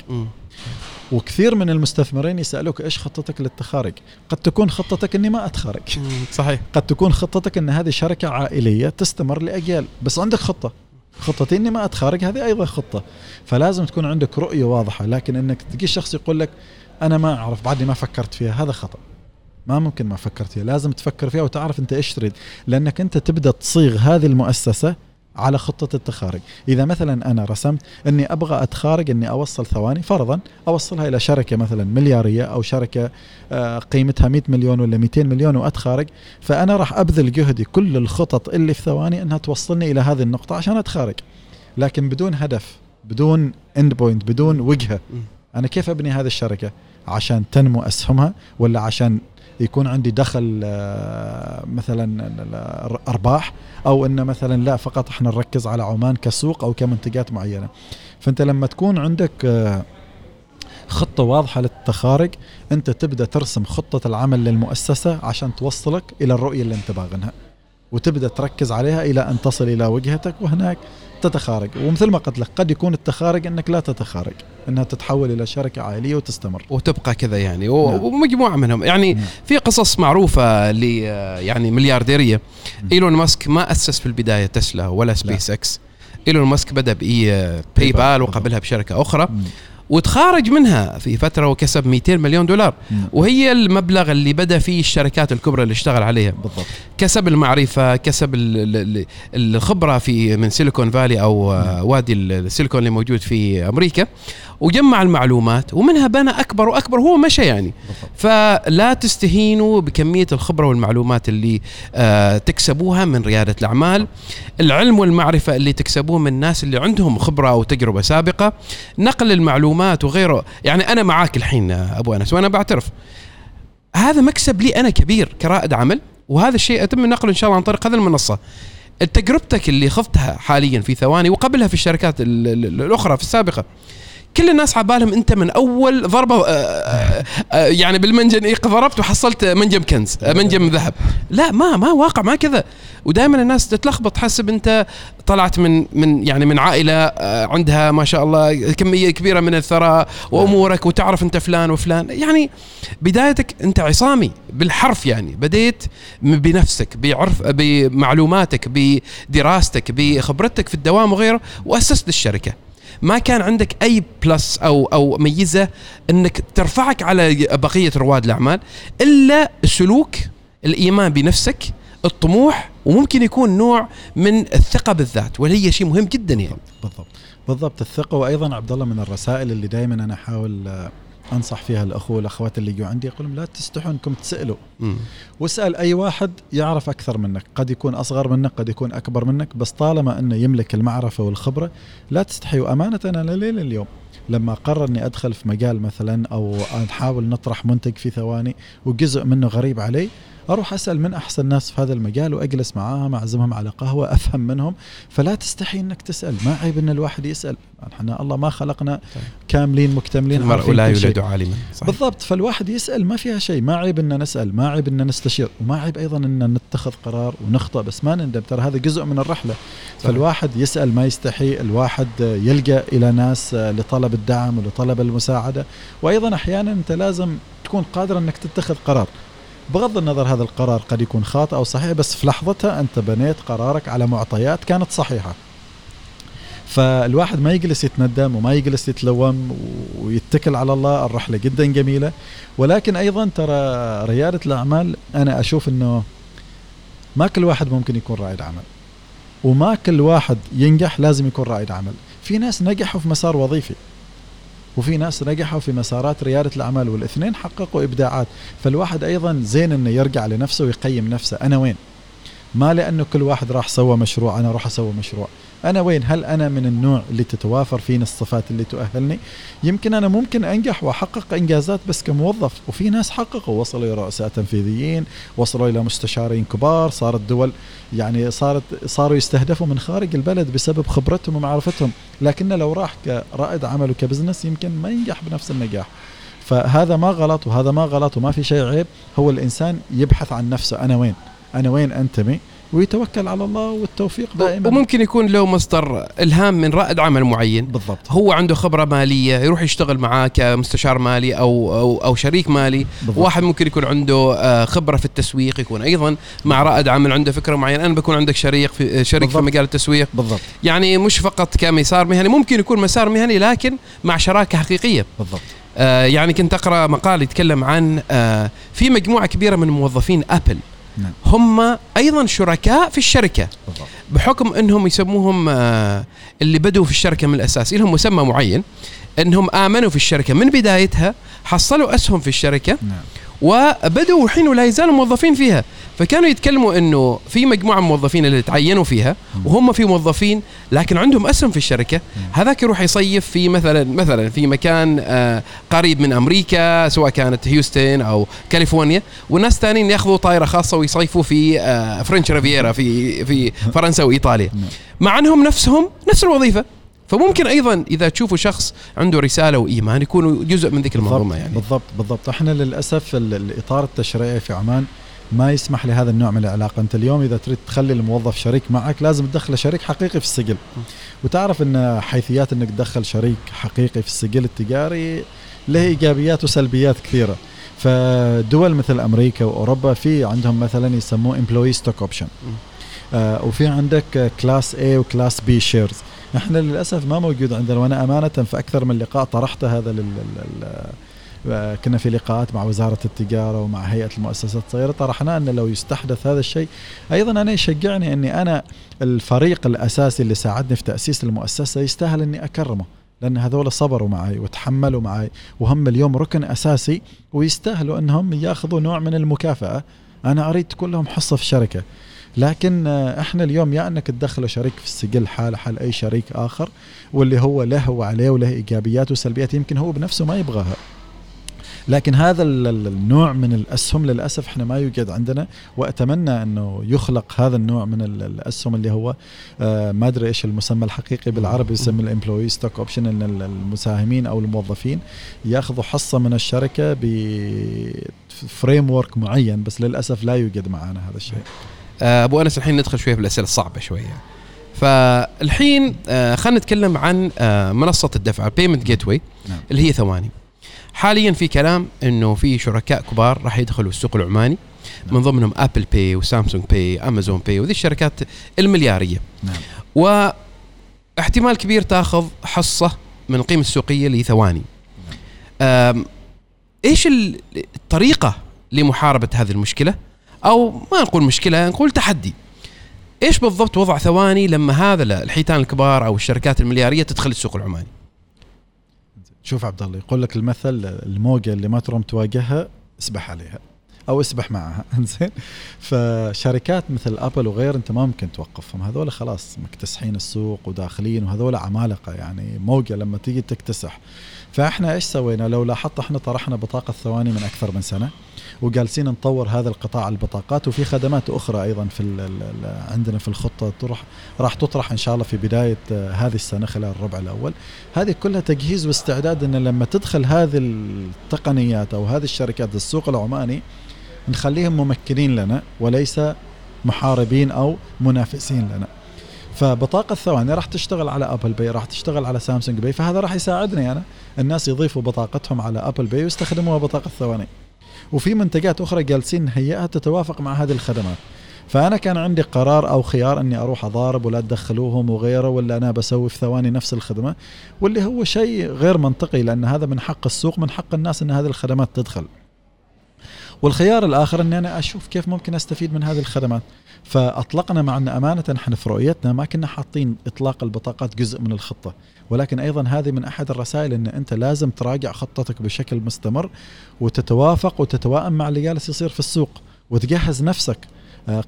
وكثير من المستثمرين يسألوك إيش خطتك للتخارج؟ قد تكون خطتك إني ما أتخارج. صحيح. قد تكون خطتك إن هذه شركة عائلية تستمر لاجيال بس عندك خطة. خطتي إني ما أتخارج هذه أيضا خطة. فلازم تكون عندك رؤية واضحة لكن إنك تجي شخص يقول لك أنا ما أعرف بعدني ما فكرت فيها هذا خطأ. ما ممكن ما فكرت فيها لازم تفكر فيها وتعرف أنت إيش تريد. لأنك أنت تبدأ تصيغ هذه المؤسسة على خطة التخارج. إذا مثلا أنا رسمت أني أبغى أتخارج أني أوصل ثواني فرضا أوصلها إلى شركة مثلا مليارية أو شركة آه، قيمتها 100 مليون ولا 200 مليون وأتخارج فأنا راح أبذل جهدي كل الخطط اللي في ثواني أنها توصلني إلى هذه النقطة عشان أتخارج. لكن بدون هدف بدون end point بدون وجهة. أنا كيف أبني هذه الشركة؟ عشان تنمو أسهمها ولا عشان يكون عندي دخل آه، مثلا أرباح أو إن مثلا لا فقط إحنا نركز على عمان كسوق أو كمنتجات معينة. فأنت لما تكون عندك آه، خطة واضحة للتخارج أنت تبدأ ترسم خطة العمل للمؤسسة عشان توصلك إلى الرؤية اللي أنت باغنها. وتبدأ تركز عليها إلى أن تصل إلى وجهتك وهناك تتخارج ومثل ما قلت لك قد يكون التخارج أنك لا تتخارج أنها تتحول إلى شركة عائلية وتستمر وتبقى كذا يعني و- نعم. ومجموعة منهم يعني نعم. في قصص معروفة ل يعني مليارديرية مم. إيلون ماسك ما أسس في البداية تسلا ولا سبيس إكس إيلون ماسك بدأ ب PayPal. وقبلها بشركة أخرى مم. وتخارج منها في فترة وكسب 200 مليون دولار مم. وهي المبلغ اللي بدأ فيه الشركات الكبرى اللي اشتغل عليها بالضبط كسب المعرفة كسب ال- ال- ال- الخبرة في من Silicon Valley أو آه، نعم. وادي ال- السيليكون اللي موجود في أمريكا وجمع المعلومات ومنها بنى أكبر وأكبر هو مشى يعني. فلا تستهينوا بكمية الخبرة والمعلومات اللي آه تكسبوها من ريادة الأعمال. العلم والمعرفة اللي تكسبوه من الناس اللي عندهم خبرة أو تجربة سابقة. نقل المعلومات وغيره. يعني أنا معاك الحين أبو أنس وأنا بعترف. هذا مكسب لي أنا كبير كرائد عمل وهذا الشيء يتم نقله إن شاء الله عن طريق هذه المنصة. تجربتك اللي خضتها حاليا في ثواني وقبلها في الشركات ال- ال- الأخرى في السابقة كل الناس على بالهم انت من اول ضربة آه، آه، آه، يعني بالمنجن إيه ضربت وحصلت منجم كنز منجم ذهب. لا ما ما واقع ما كذا. ودائما الناس تتلخبط تحسب انت طلعت من من يعني من عائلة عندها ما شاء الله كمية كبيرة من الثراء وأمورك وتعرف انت فلان وفلان. يعني بدايتك انت عصامي بالحرف يعني. بديت بنفسك بعرف بمعلوماتك بدراستك بخبرتك في الدوام وغيره وأسست الشركة ما كان عندك أي بلس أو أو ميزة إنك ترفعك على بقية رواد الأعمال إلا السلوك الإيمان بنفسك الطموح وممكن يكون نوع من الثقة بالذات وهي شيء مهم جدا يعني. بالضبط. بالضبط. الثقة وأيضا عبد الله من الرسائل اللي دائما أنا أحاول آه، أنصح فيها الأخوة والأخوات اللي يجوا عندي أقول لهم لا تستحوا انكم تسألوا. واسأل أي واحد يعرف أكثر منك قد يكون أصغر منك قد يكون أكبر منك بس طالما أنه يملك المعرفة والخبرة لا تستحي وامانه أنا ليل اليوم لما قرر إني أدخل في مجال مثلا أو نحاول نطرح منتج في ثواني وجزء منه غريب علي أروح أسأل من أحسن ناس في هذا المجال وأجلس معاهم أعزمهم على قهوة أفهم منهم. فلا تستحي إنك تسأل. ما عيب إن الواحد يسأل. إحنا الله ما خلقنا كاملين مكتملين المرء لا. يولد عالما صحيح. بالضبط. فالواحد يسأل ما فيها شيء. ما عيب إن نسأل. ما عيب إن نستشير. وما عيب أيضا إن نتخذ قرار ونخطا بس ما نندم. ترى هذا جزء من الرحلة. صحيح. فالواحد يسأل ما يستحي. الواحد يلجأ إلى ناس لطلب الدعم ولطلب المساعدة. وأيضا أحيانا أنت لازم تكون قادر إنك تتخذ قرار. بغض النظر هذا القرار قد يكون خاطئ أو صحيح بس في لحظتها أنت بنيت قرارك على معطيات كانت صحيحة. فالواحد ما يجلس يتندم وما يجلس يتلوم ويتكل على الله الرحلة جدا جميلة. ولكن أيضا ترى ريادة الأعمال أنا أشوف إنه ما كل واحد ممكن يكون رائد عمل. وما كل واحد ينجح لازم يكون رائد عمل. في ناس نجحوا في مسار وظيفي. وفي ناس نجحوا في مسارات ريادة الأعمال والاثنين حققوا إبداعات. فالواحد أيضا زين أنه يرجع لنفسه ويقيم نفسه. أنا وين؟ ما لأنه كل واحد راح سوى مشروع أنا راح أسوي مشروع. أنا وين؟ هل أنا من النوع اللي تتوافر فيني الصفات اللي تؤهلني؟ يمكن أنا ممكن أنجح وأحقق إنجازات بس كموظف وفي ناس حققوا وصلوا إلى رؤساء تنفيذيين وصلوا إلى مستشارين كبار صارت دول يعني صارت صاروا يستهدفوا من خارج البلد بسبب خبرتهم ومعرفتهم. لكن لو راح كرائد عمل وكبزنس يمكن ما ينجح بنفس النجاح. فهذا ما غلط وهذا ما غلط وما في شيء عيب. هو الإنسان يبحث عن نفسه. أنا وين؟ أنا وين أنتمي؟ ويتوكل على الله والتوفيق دائما. وممكن يكون له مصدر إلهام من رائد عمل معين. بالضبط. هو عنده خبرة مالية يروح يشتغل معاه كمستشار مالي أو أو, أو شريك مالي. بالضبط. واحد ممكن يكون عنده آه، خبرة في التسويق يكون أيضا مع رائد عمل عنده فكرة معينة. أنا بكون عندك شريك في شريك في بالضبط. مجال التسويق. بالضبط. يعني مش فقط كمسار مهني ممكن يكون مسار مهني لكن مع شراكة حقيقية. بالضبط. آه، يعني كنت أقرأ مقال يتكلم عن آه، في مجموعة كبيرة من موظفين أبل. نعم. هم أيضا شركاء في الشركة بالضبط. بحكم إنهم يسموهم آه، اللي بدوا في الشركة من الأساس لهم مسمى معين إنهم آمنوا في الشركة. من بدايتها حصلوا أسهم في الشركة نعم. وبدوا الحين ولا يزالوا موظفين فيها. فكانوا يتكلموا إنه في مجموعة من الموظفين اللي تعينوا فيها وهم في موظفين لكن عندهم أسهم في الشركة. هذاك يروح يصيف في مثلا مثلا في مكان آه، قريب من أمريكا سواء كانت هيوستن أو كاليفورنيا والناس الثانيين يأخذوا طائرة خاصة ويصيفوا في آه، فرنش ريفيرا في في فرنسا وإيطاليا. نعم. مع أنهم نفسهم نفس الوظيفة. فممكن أيضا إذا تشوفوا شخص عنده رسالة وإيمان يكونوا جزء من ذيك المنظومه يعني. بالضبط بالضبط. إحنا للأسف ال- الإطار التشريعي في عمان ما يسمح لهذا النوع من العلاقة. أنت اليوم إذا تريد تخلي الموظف شريك معك لازم تدخله شريك حقيقي في السجل. وتعرف إن حيثيات إنك تدخل شريك حقيقي في السجل التجاري له إيجابيات وسلبيات كثيرة. فدول مثل أمريكا وأوروبا في عندهم مثلا يسموه employee stock option وفي عندك class A و class B shares إحنا للأسف ما موجود عندنا وأنا أمانة في أكثر من لقاء طرحت هذا لل آه، كنا في لقاءات مع وزارة التجارة ومع هيئة المؤسسات الصغيرة طرحنا أن لو يستحدث هذا الشيء أيضا أنا يشجعني أني أنا الفريق الأساسي اللي ساعدني في تأسيس المؤسسة يستاهل أني أكرمه لأن هذول صبروا معي وتحملوا معي وهم اليوم ركن أساسي ويستاهلوا أنهم يأخذوا نوع من المكافأة. أنا أريد تكون لهم حصة في الشركة لكن آه، إحنا اليوم يا انك تدخله شريك في السجل حاله حال اي شريك آخر واللي هو له وعليه وله ايجابيات وسلبيات يمكن هو بنفسه ما يبغاها. لكن هذا ال- ال- النوع من الأسهم للأسف إحنا ما يوجد عندنا وأتمنى أنه يخلق هذا النوع من ال- الأسهم اللي هو آه، ما أدري إيش المسمى الحقيقي بالعربي يسمى ال employee stock option ان ال- المساهمين أو الموظفين ياخذوا حصة من الشركة ب framework معين بس للأسف لا يوجد معنا هذا الشيء. أبو أنس الحين ندخل شوية في الأسئلة الصعبة شوية. فالحين آه، خلينا نتكلم عن آه، منصة الدفع payment gateway نعم. اللي هي ثواني. حاليا في كلام إنه في شركاء كبار راح يدخلوا السوق العماني نعم. من ضمنهم Apple Pay و Samsung Pay Amazon Pay وذي الشركات المليارية. نعم. واحتمال كبير تاخذ حصة من القيمة السوقية لثواني آم، إيش ال- الطريقة لمحاربة هذه المشكلة؟ أو ما نقول مشكلة نقول تحدي. إيش بالضبط وضع ثواني لما هذا الحيتان الكبار أو الشركات المليارية تدخل السوق العماني؟ شوف عبد الله يقول لك المثل الموجة اللي ما تروم تواجهها اسبح عليها أو اسبح معها. انزين فشركات مثل أبل وغير أنت ما ممكن توقفهم. هذول خلاص مكتسحين السوق وداخلين وهذول عمالقة يعني موجة لما تيجي تكتسح. فإحنا إيش سوينا؟ لو لاحظت إحنا طرحنا بطاقة ثواني من أكثر من سنة. وجالسين نطور هذا القطاع البطاقات. وفي خدمات أخرى أيضا في ال ال عندنا في الخطة تروح راح تطرح إن شاء الله في بداية آه، هذه السنة خلال الربع الأول. هذه كلها تجهيز واستعداد إن لما تدخل هذه التقنيات أو هذه الشركات السوق العماني نخليهم ممكنين لنا وليس محاربين أو منافسين لنا. فبطاقة الثواني راح تشتغل على Apple Pay راح تشتغل على Samsung Pay فهذا راح يساعدني أنا الناس يضيفوا بطاقتهم على أبل باي ويستخدموها بطاقة الثواني وفي منتجات أخرى جالسين نهيئها تتوافق مع هذه الخدمات. فأنا كان عندي قرار أو خيار أني أروح أضارب ولا تدخلوهم وغيره ولا أنا بسوي في ثواني نفس الخدمة واللي هو شيء غير منطقي لأن هذا من حق السوق من حق الناس إن هذه الخدمات تدخل. والخيار الآخر إني أنا أشوف كيف ممكن أستفيد من هذه الخدمات. فأطلقنا مع أن أمانة إحنا في رؤيتنا ما كنا حاطين إطلاق البطاقات جزء من الخطة. ولكن أيضا هذه من أحد الرسائل إن أنت لازم تراجع خطتك بشكل مستمر وتتوافق وتتوائم مع اللي جالس يصير في السوق وتجهز نفسك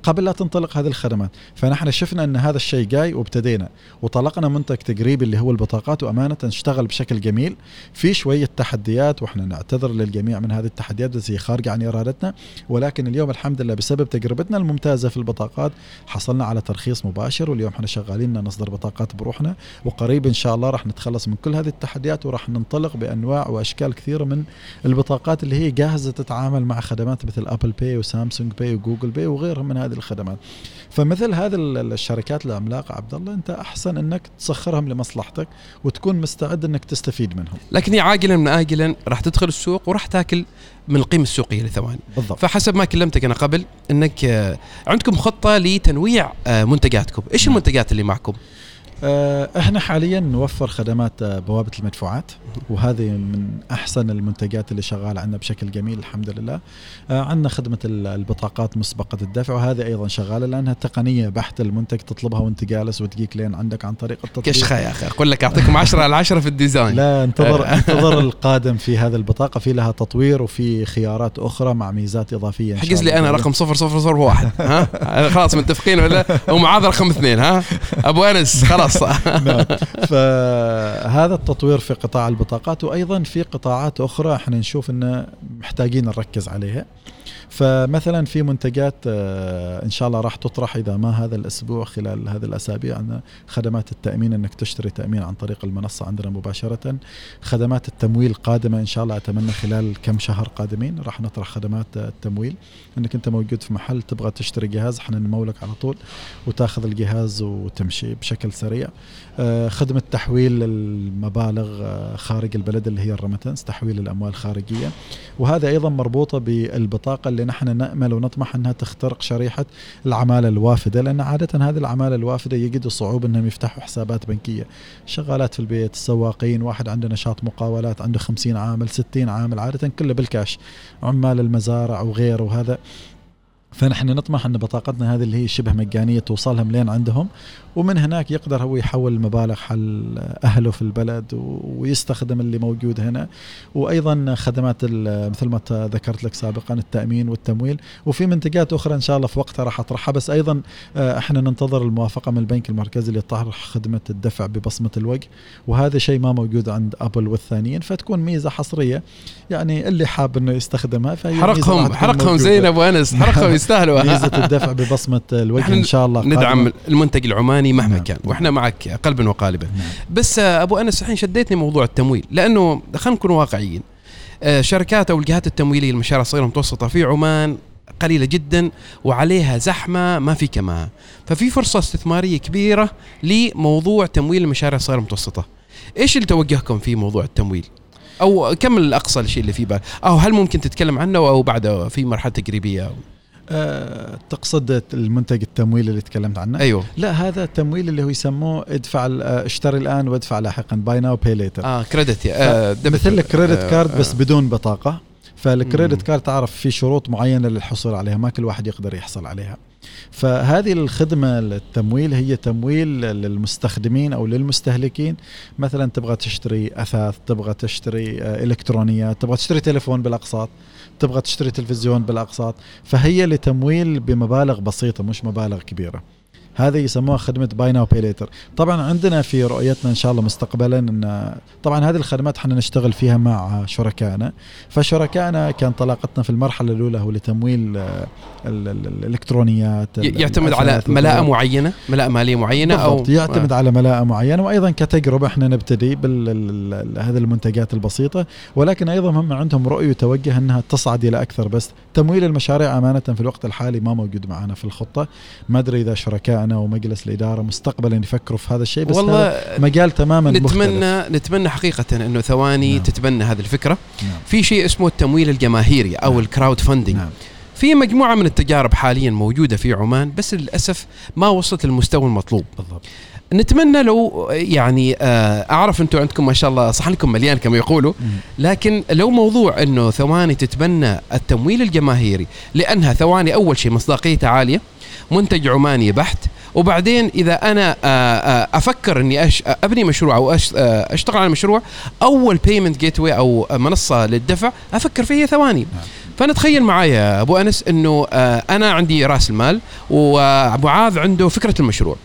قبل لا تنطلق هذه الخدمات. فنحن شفنا أن هذا الشيء جاي وابتدينا. وطلقنا منتج تقريبي اللي هو البطاقات وأمانة اشتغل بشكل جميل. في شوية تحديات وإحنا نعتذر للجميع من هذه التحديات بس هي خارجة عن إرادتنا. ولكن اليوم الحمد لله بسبب تجربتنا الممتازة في البطاقات حصلنا على ترخيص مباشر. واليوم إحنا شغالين نصدر بطاقات بروحنا. وقريب إن شاء الله راح نتخلص من كل هذه التحديات وراح ننطلق بأنواع وأشكال كثيرة من البطاقات اللي هي جاهزة تتعامل مع خدمات مثل Apple Pay و Samsung Pay و Google Pay وغيرهم من هذه الخدمات. فمثل هذه الشركات العملاقه عبد الله أنت أحسن أنك تسخرهم لمصلحتك وتكون مستعد أنك تستفيد منهم. لكن عاجلا ام اجلا راح تدخل السوق وراح تاكل من القيمة السوقية لثواني. بالضبط. فحسب ما كلمتك أنا قبل أنك آه، عندكم خطة لتنويع آه، منتجاتكم. إيش نعم. المنتجات اللي معكم؟ إحنا حاليا نوفر خدمات آه، بوابة المدفوعات وهذه من أحسن المنتجات اللي شغالة عندنا بشكل جميل الحمد لله. آه، عندنا خدمة ال- البطاقات مسبقة الدفع وهذه أيضا شغالة لأنها تقنية بحت المنتج تطلبها وانت جالس وتجيك لين عندك عن طريق التطبيق. كشخه يا أخي أقول لك أعطيكم 10 على 10 في ال design. لا انتظر انتظر القادم في هذه البطاقة في لها تطوير وفي خيارات أخرى مع ميزات إضافية إن شاء حجز لي. أنا رقم 0001 ها؟ خلاص متفقين ولا ومعاذ رقم اثنين ها؟ أبو أنس خلاص. نعم. فهذا التطوير في قطاع البطاقات وأيضا في قطاعات أخرى إحنا نشوف ان محتاجين نركز عليها. فمثلا في منتجات آه، إن شاء الله راح تطرح إذا ما هذا الأسبوع خلال هذه الأسابيع عندنا خدمات التأمين إنك تشتري تأمين عن طريق المنصة عندنا مباشرة. خدمات التمويل قادمة إن شاء الله أتمنى خلال كم شهر قادمين راح نطرح خدمات التمويل. إنك أنت موجود في محل تبغى تشتري جهاز إحنا نمولك على طول وتاخذ الجهاز وتمشي بشكل سريع. آه، خدمة تحويل المبالغ آه، خارج البلد اللي هي الرمتنس تحويل الأموال الخارجية وهذا أيضا مربوطة بالبطاقة اللي نحن نأمل ونطمح أنها تخترق شريحة العمالة الوافدة لأن عادة هذه العمالة الوافدة يجدوا صعوبة أنهم يفتحوا حسابات بنكية. شغالات في البيت السواقين واحد عنده نشاط مقاولات عنده خمسين عامل ستين عامل عادة كله بالكاش. عمال المزارع وغيره وهذا. فنحن نطمح إن بطاقتنا هذه اللي هي شبه مجانية توصلهم لين عندهم. ومن هناك يقدر هو يحول المبالغ حل أهله في البلد ويستخدم اللي موجود هنا. وأيضا خدمات مثل ما ذكرت لك سابقا التأمين والتمويل. وفي منتجات أخرى إن شاء الله في وقتها راح أطرحها. بس أيضا آه، إحنا ننتظر الموافقة من البنك المركزي لطرح خدمة الدفع ببصمة الوجه. وهذا شيء ما موجود عند أبل والثانيين. فتكون ميزة حصرية. يعني اللي حاب إنه يستخدمها ميزة حرقهم حرقهم. زين أبو أنس. حرقهم يستاهلوا. ميزة الدفع ببصمة الوجه إن شاء الله ندعم. المنتج العماني مهما نعم. كان وإحنا معك قلبا وقالبا. نعم. بس أبو أنس الحين شديتني موضوع التمويل لأنه خلينا نكون واقعيين آه، شركات أو الجهات التمويلية المشاريع الصغيرة والمتوسطه في عمان قليلة جدا وعليها زحمة ما في كما ففي فرصة استثمارية كبيرة لموضوع تمويل المشاريع الصغيرة والمتوسطه إيش اللي توجهكم في موضوع التمويل؟ أو كم الأقصى الشيء اللي في بالك أو هل ممكن تتكلم عنه أو بعد في مرحلة تجريبية؟ أه تقصد المنتج التمويل اللي تكلمت عنه؟ أيوه. لا هذا التمويل اللي هو يسموه ادفع آه، اشتري الآن وادفع لاحقا. buy now pay later آه credit آه مثل ال credit آه، card بس آه. بدون بطاقة. فال credit. card تعرف في شروط معينة للحصول عليها ما كل واحد يقدر يحصل عليها. فهذه الخدمة التمويل هي تمويل للمستخدمين أو للمستهلكين. مثلا تبغى تشتري أثاث تبغى تشتري آه، إلكترونيات تبغى تشتري تليفون بالأقساط. تبغى تشتري تلفزيون بالأقساط فهي لتمويل بمبالغ بسيطة مش مبالغ كبيرة. هذه يسموها خدمة buy now pay later طبعا عندنا في رؤيتنا إن شاء الله مستقبلا ان طبعا هذه الخدمات إحنا نشتغل فيها مع شركائنا. فشركائنا كان انطلاقتنا في المرحلة الأولى هو لتمويل آه، ال- ال- الإلكترونيات ال- يعتمد على ملاءة. معينة ملاءة مالية معينة أو يعتمد على ملاءة معينة. وأيضا كتجربة إحنا نبتدي بهذه المنتجات البسيطة. ولكن أيضا هم عندهم رؤية وتوجه أنها تصعد إلى أكثر. بس تمويل المشاريع أمانة في الوقت الحالي ما موجود معنا في الخطة. ما أدري إذا شركائنا ومجلس الإدارة مستقبلا يفكروا في هذا الشيء بس والله هذا مجال تماما مختلف. نتمنى نتمنى حقيقة إنه ثواني نعم. تتبنى هذه الفكرة نعم. في شيء اسمه التمويل الجماهيري أو نعم. الكراود فاندنج نعم. في مجموعة من التجارب حاليا موجودة في عمان بس للأسف ما وصلت للمستوى المطلوب بالضبط نتمنى لو يعني آه، أعرف أنتم عندكم ما شاء الله صحنكم مليان كما يقولوا. لكن لو موضوع إنه ثواني تتبنى التمويل الجماهيري لأنها ثواني أول شيء مصداقيتها عالية منتج عماني بحت وبعدين إذا أنا آه، آه، أفكر إني أش أبني مشروع أو آه، أشتغل على مشروع أول payment gateway أو منصة للدفع أفكر فيها ثواني نعم. فنتخيل معايا أبو أنس إنه أنا عندي رأس المال ومعاذ عنده فكرة المشروع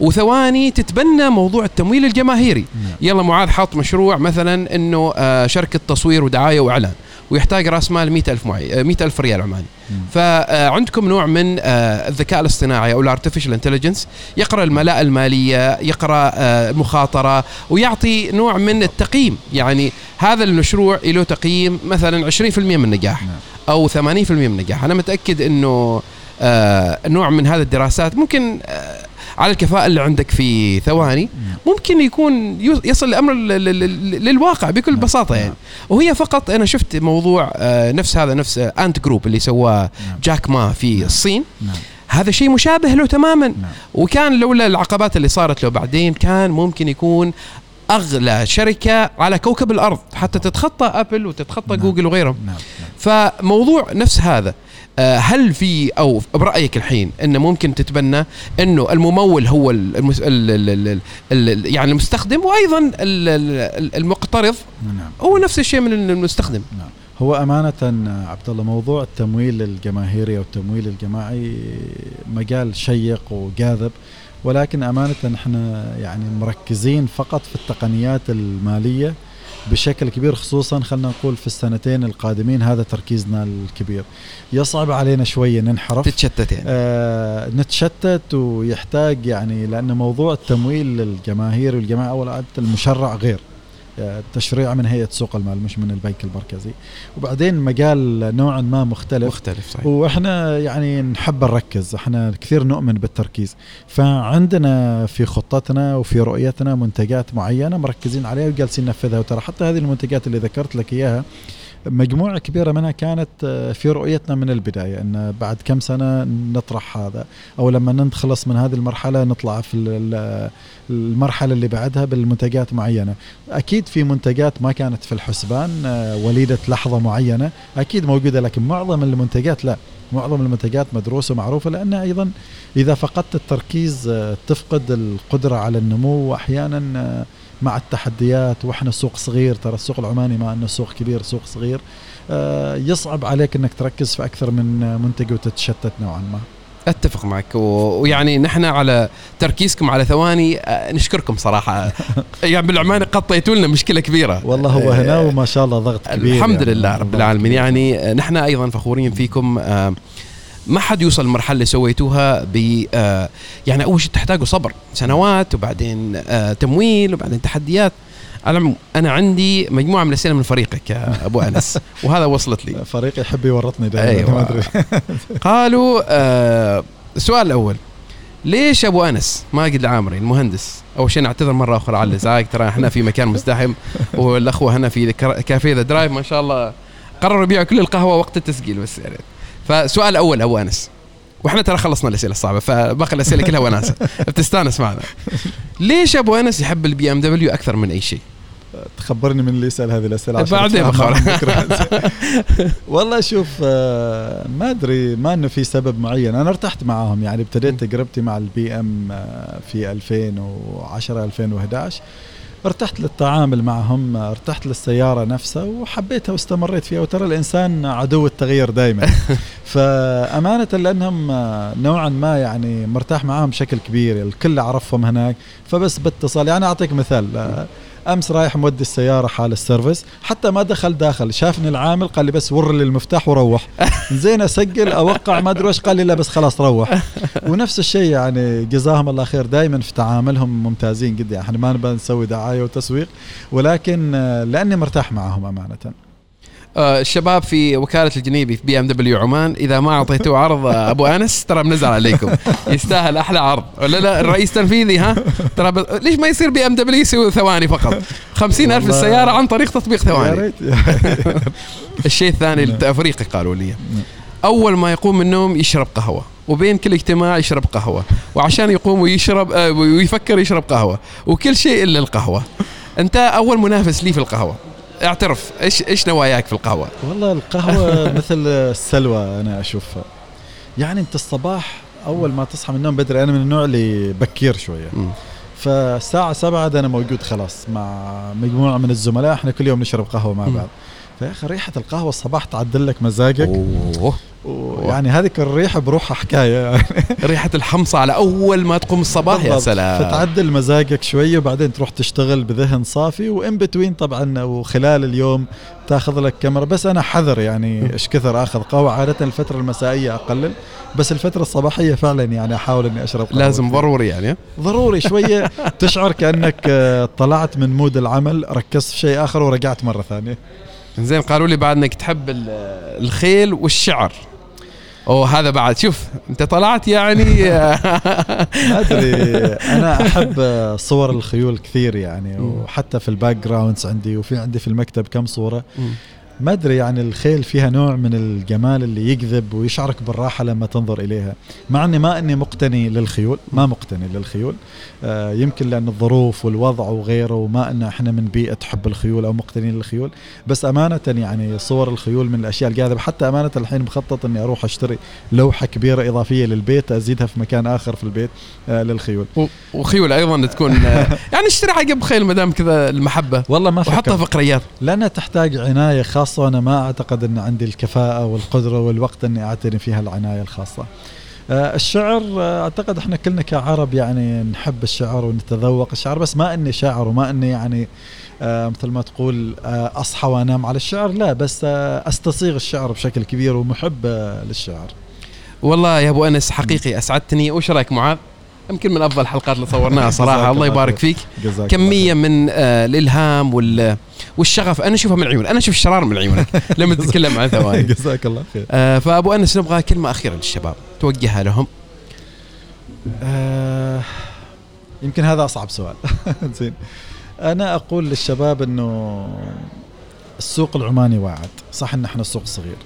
وثواني تتبنى موضوع التمويل الجماهيري نعم. يلا معاذ حاط مشروع مثلا إنه شركة تصوير ودعاية وإعلان ويحتاج راس مال 100000 معي 100000 ريال عماني. فعندكم نوع من آه، الذكاء الاصطناعي أو ال artificial intelligence يقرأ الملاءة المالية يقرأ آه، المخاطره ويعطي نوع من التقييم يعني هذا المشروع له تقييم مثلا 20% من النجاح نعم. أو 80% من النجاح أنا متأكد إنه آه، نوع من هذه الدراسات ممكن آه، على الكفاءة اللي عندك في ثواني نعم. ممكن يكون يصل الأمر للواقع بكل نعم. بساطة يعني نعم. وهي فقط أنا شفت موضوع آه، نفس هذا نفس آه، انت جروب اللي سواه نعم. جاك ما في نعم. الصين نعم. هذا شيء مشابه له تماما نعم. وكان لولا العقبات اللي صارت له بعدين كان ممكن يكون أغلى شركة على كوكب الأرض حتى تتخطى ابل وتتخطى نعم. جوجل وغيرهم نعم. فموضوع نفس هذا آه، هل في أو برأيك الحين انه ممكن تتبنى إنه الممول هو المس... ال... ال... ال... ال... يعني المستخدم وأيضا ال... ال- المقترض نعم. هو نفس الشيء من المستخدم نعم هو أمانة عبد الله موضوع التمويل الجماهيري أو التمويل الجماعي مجال شيق وجاذب ولكن أمانة إحنا يعني مركزين فقط في التقنيات المالية بشكل كبير خصوصا خلينا نقول في السنتين القادمين هذا تركيزنا الكبير. يصعب علينا شوية ننحرف. تتشتت يعني. آه نتشتت ويحتاج يعني لأن موضوع التمويل الجماهيري والجماعة أولا المشرع غير. التشريع من هيئة سوق المال مش من البنك المركزي. وبعدين مجال نوعا ما مختلف. مختلف صحيح. وإحنا يعني نحب نركز إحنا كثير نؤمن بالتركيز. فعندنا في خطتنا وفي رؤيتنا منتجات معينة مركزين عليها وجالسين ننفذها. وترى حتى هذه المنتجات اللي ذكرت لك إياها مجموعة كبيرة منها كانت آه، في رؤيتنا من البداية أن بعد كم سنة نطرح هذا أو لما نخلص من هذه المرحلة نطلع في ال- المرحلة اللي بعدها بالمنتجات معينة. أكيد في منتجات ما كانت في الحسبان آه، وليدة لحظة معينة أكيد موجودة لكن معظم المنتجات لا. معظم المنتجات مدروسة ومعروفة لأن أيضا إذا فقدت التركيز آه، تفقد القدرة على النمو وأحيانا آه، مع التحديات وإحنا سوق صغير ترى السوق العماني مع إنه سوق كبير سوق صغير. آه، يصعب عليك إنك تركز في أكثر من آه، منتج وتتشتت نوعا ما. أتفق معك. ويعني نحن على تركيزكم على ثواني آه، نشكركم صراحة. يعني بالعماني قطيتوا لنا مشكلة كبيرة. والله هو آه، هنا وما شاء الله ضغط كبير. الحمد يعني. لله رب العالمين. يعني آه، نحن أيضا فخورين فيكم. آه، ما حد يوصل المرحله اللي سويتوها ب آه، يعني أول شيء تحتاجوا صبر سنوات وبعدين آه، تمويل وبعدين تحديات. على أنا عندي مجموعة من الأسئلة من فريقك يا أبو أنس وهذا وصلت لي. فريق يحب يورطني دائما أيوة. ما أدري. قالوا آه السؤال الأول ليش أبو أنس ماجد العامري المهندس؟ أول شيء نعتذر مرة أخرى على الإزعاج ترى إحنا في مكان مزدحم والأخوة هنا في كافيه The Drive ما شاء الله قرروا يبيعوا كل القهوة وقت التسجيل بس يعني فسؤال أول أبو أنس. وإحنا ترى خلصنا الأسئلة الصعبة فباقي الأسئلة كلها وناسه بتستأنس معنا. ليش أبو أنس يحب ال BMW أكثر من أي شيء؟ تخبرني من اللي يسأل هذه الأسئلة بعدين. والله شوف آه، ما أدري ما إنه في سبب معين. أنا ارتحت معاهم يعني ابتديت تجربتي مع ال BM في 2010 2011 ارتحت للتعامل معهم ارتحت للسيارة نفسها وحبيتها واستمريت فيها. وترى الإنسان عدو التغيير دائما فأمانة لأنهم نوعا ما يعني مرتاح معاهم بشكل كبير الكل أعرفهم هناك. فبس باتصال يعني أعطيك مثال. أمس رايح مودي السيارة حال ال service حتى ما دخل داخل شافني العامل قال لي بس ور لي المفتاح وروح. زين أسجل أوقع ما أدري إيش قال لي لا بس خلاص روح. ونفس الشيء يعني جزاهم الله خير دائما في تعاملهم ممتازين جدا. يعني إحنا ما نبغى نسوي دعاية وتسويق ولكن لأني مرتاح معهم أمانة. آه، الشباب في وكالة الجنيبي في BMW عمان إذا ما أعطيتوه عرض آه، أبو أنس ترى بنزل عليكم. يستاهل أحلى عرض. ولا لا الرئيس التنفيذي ها؟ ترى ب... ليش ما يصير BMW يسوي ثواني فقط؟ خمسين ألف السيارة عن طريق تطبيق ثواني. الشيء الثاني نعم. التفريقي قالوا لي نعم. أول ما يقوم من النوم يشرب قهوة وبين كل اجتماع يشرب قهوة وعشان يقوم ويشرب آه، ويفكر يشرب قهوة وكل شيء إلا القهوة. أنت أول منافس لي في القهوة. اعترف إيش إيش نواياك في القهوة؟ والله القهوة مثل السلوى أنا أشوفها يعني أنت الصباح أول ما تصحى من النوم بدري أنا من النوع اللي بكير شوية م. فالساعة سبعة أنا موجود خلاص مع مجموعة من الزملاء إحنا كل يوم نشرب قهوة مع بعض فيا أخي ريحة القهوة الصباح تعدل لك مزاجك. أوه. يعني هذيك الريحة بروحها حكايه يعني ريحة الحمصه على أول ما تقوم الصباح يا سلام. فتعدل مزاجك شوية وبعدين تروح تشتغل بذهن صافي و in between طبعا وخلال اليوم تاخذ لك كم مرة. بس أنا حذر يعني إيش كثر آخذ قهوة؟ عادة الفترة المسائية أقلل بس الفترة الصباحية فعلا يعني أحاول إني أشرب قهوة. لازم ضروري يعني. ضروري شوية. تشعر كأنك آه، طلعت من mood العمل ركزت في شيء آخر ورجعت مرة ثانية. زين قالوا لي بعد إنك تحب الخيل والشعر. أوه هذا بعد. شوف أنت طلعت يعني. ما أدري أنا أحب صور الخيول كثير يعني وحتى في ال backgrounds عندي وفي عندي في المكتب كم صورة. ما أدري يعني الخيل فيها نوع من الجمال اللي يجذب ويشعرك بالراحة لما تنظر إليها. مع أني ما أني مقتني للخيول ما مقتني للخيول. آه يمكن لأن الظروف والوضع وغيره وما أن إحنا من بيئة تحب الخيول أو مقتنين للخيول. بس أمانة يعني صور الخيول من الأشياء الجاذبة. حتى أمانة الحين مخطط إني أروح أشتري لوحة كبيرة إضافية للبيت أزيدها في مكان آخر في البيت آه للخيول. وخيول أيضا تكون يعني اشتري عقب خيل ما دام كذا المحبة. والله ما وحطها في قريات. لأنها تحتاج عناية خاصة خاصة أنا ما أعتقد أن عندي الكفاءة والقدرة والوقت أني أعتني فيها العناية الخاصة. آه، الشعر آه، أعتقد إحنا كلنا كعرب يعني نحب الشعر ونتذوق الشعر بس ما أني شاعر وما أني يعني آه، مثل ما تقول أصحى وأنام على الشعر لا بس أستصيغ الشعر بشكل كبير ومحب للشعر. والله يا أبو أنس حقيقي أسعدتني. وش رأيك معاذ؟ يمكن من أفضل الحلقات اللي صورناها صراحة. الله يبارك فيك. كمية من آه الإلهام وال والشغف. أنا أشوفها من العيون أنا أشوف الشرار من عيونك. لما تتكلم عن ثواني. جزاك الله خير. آه فأبو أنس نبغى كلمة أخيرة للشباب. توجهها لهم. آه يمكن هذا أصعب سؤال. زين. أنا أقول للشباب إنه السوق العماني واعد. صح إن إحنا السوق صغير.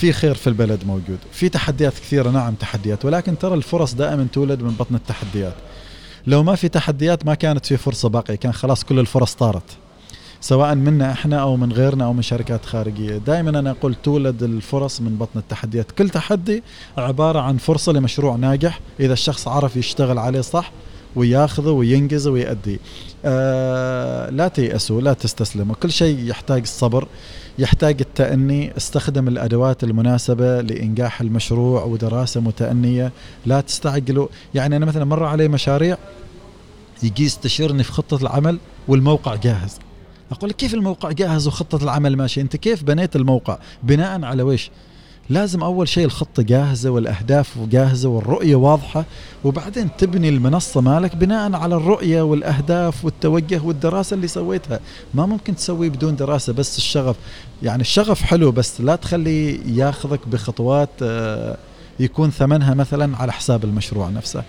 في خير في البلد موجود. في تحديات كثيرة نعم تحديات ولكن ترى الفرص دائما تولد من بطن التحديات. لو ما في تحديات ما كانت في فرصة باقية كان خلاص كل الفرص طارت. سواء منا إحنا أو من غيرنا أو من شركات خارجية، دائما أنا أقول تولد الفرص من بطن التحديات، كل تحدي عبارة عن فرصة لمشروع ناجح إذا الشخص عرف يشتغل عليه صح وياخذه وينجزه ويأديه. آه لا تيأسوا لا تستسلموا، كل شيء يحتاج الصبر، يحتاج التأني استخدم الأدوات المناسبة لإنجاح المشروع ودراسة متأنية. لا تستعجلوا. يعني أنا مثلا مر علي مشاريع يجي يستشيرني في خطة العمل والموقع جاهز. أقول كيف الموقع جاهز وخطة العمل ماشي؟ أنت كيف بنيت الموقع؟ بناء على ويش؟ لازم أول شيء الخطة جاهزة والأهداف جاهزة والرؤية واضحة وبعدين تبني المنصة مالك بناء على الرؤية والأهداف والتوجه والدراسة اللي سويتها. ما ممكن تسويه بدون دراسة بس الشغف. يعني الشغف حلو بس لا تخليه ياخذك بخطوات آه، يكون ثمنها مثلا على حساب المشروع نفسه.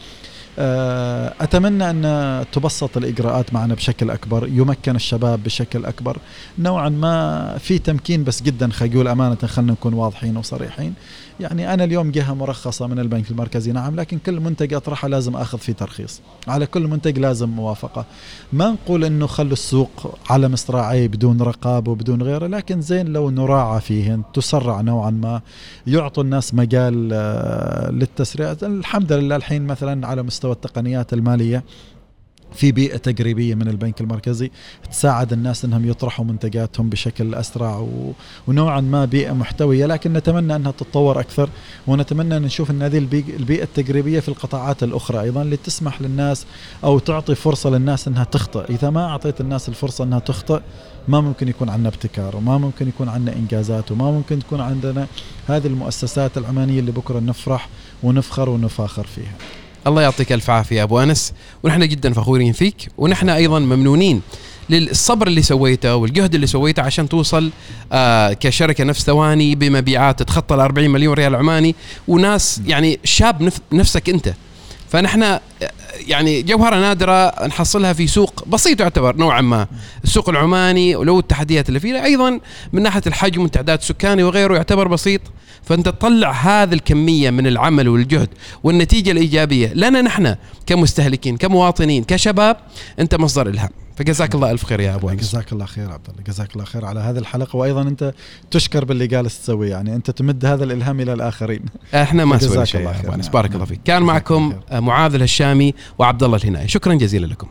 آه، أتمنى أن تبسط الإجراءات معنا بشكل أكبر يمكن الشباب بشكل أكبر. نوعا ما في تمكين بس جدا خلينا أمانة خلينا نكون واضحين وصريحين. يعني أنا اليوم جهة مرخصة من البنك المركزي نعم لكن كل منتج أطرحه لازم آخذ فيه ترخيص. على كل منتج لازم موافقة. ما نقول إنه خلوا السوق على مصراعيه بدون رقابة وبدون غيره لكن زين لو نراعى فيهن تسرع نوعا ما يعطوا الناس مجال آه، للتسريع. الحمد لله الحين مثلا على مستوى التقنيات المالية في بيئة تقريبية من البنك المركزي. تساعد الناس إنهم يطرحوا منتجاتهم بشكل أسرع و... ونوعا ما بيئة محتوية. لكن نتمنى أنها تتطور أكثر ونتمنى أن نشوف أن هذه البيئة التقريبية في القطاعات الأخرى أيضا اللي تسمح للناس أو تعطي فرصة للناس أنها تخطئ، إذا ما أعطيت الناس الفرصة أنها تخطئ ما ممكن يكون عندنا ابتكار وما ممكن يكون عندنا إنجازات وما ممكن تكون عندنا هذه المؤسسات العمانية اللي بكرة نفرح ونفخر ونفاخر فيها. الله يعطيك ألف عافية أبو أنس. ونحن جدا فخورين فيك ونحن أيضا ممنونين للصبر اللي سويته والجهد اللي سويته عشان توصل آه كشركة نفس ثواني بمبيعات تتخطى ال 40 مليون ريال عماني. وناس يعني شاب نف نفسك أنت. فنحن يعني جوهرة نادرة نحصلها في سوق بسيط يعتبر نوعا ما. السوق العماني ولو التحديات اللي فيه أيضا من ناحية الحجم والتعداد السكاني وغيره يعتبر بسيط. فأنت تطلع هذه الكمية من العمل والجهد والنتيجة الإيجابية لنا نحن كمستهلكين كمواطنين كشباب أنت مصدر الهام فجزاك الله ألف خير يا أبو أنس. جزاك الله خير عبد الله. جزاك الله خير على هذه الحلقة. وأيضا أنت تشكر باللي جالس تسويه. يعني أنت تمد هذا الإلهام إلى الآخرين. إحنا ما سوينا شيء يا أبو أنس. بارك الله فيك. كان معكم معاذ الهشامي وعبد الله الهناي شكرا جزيلا لكم.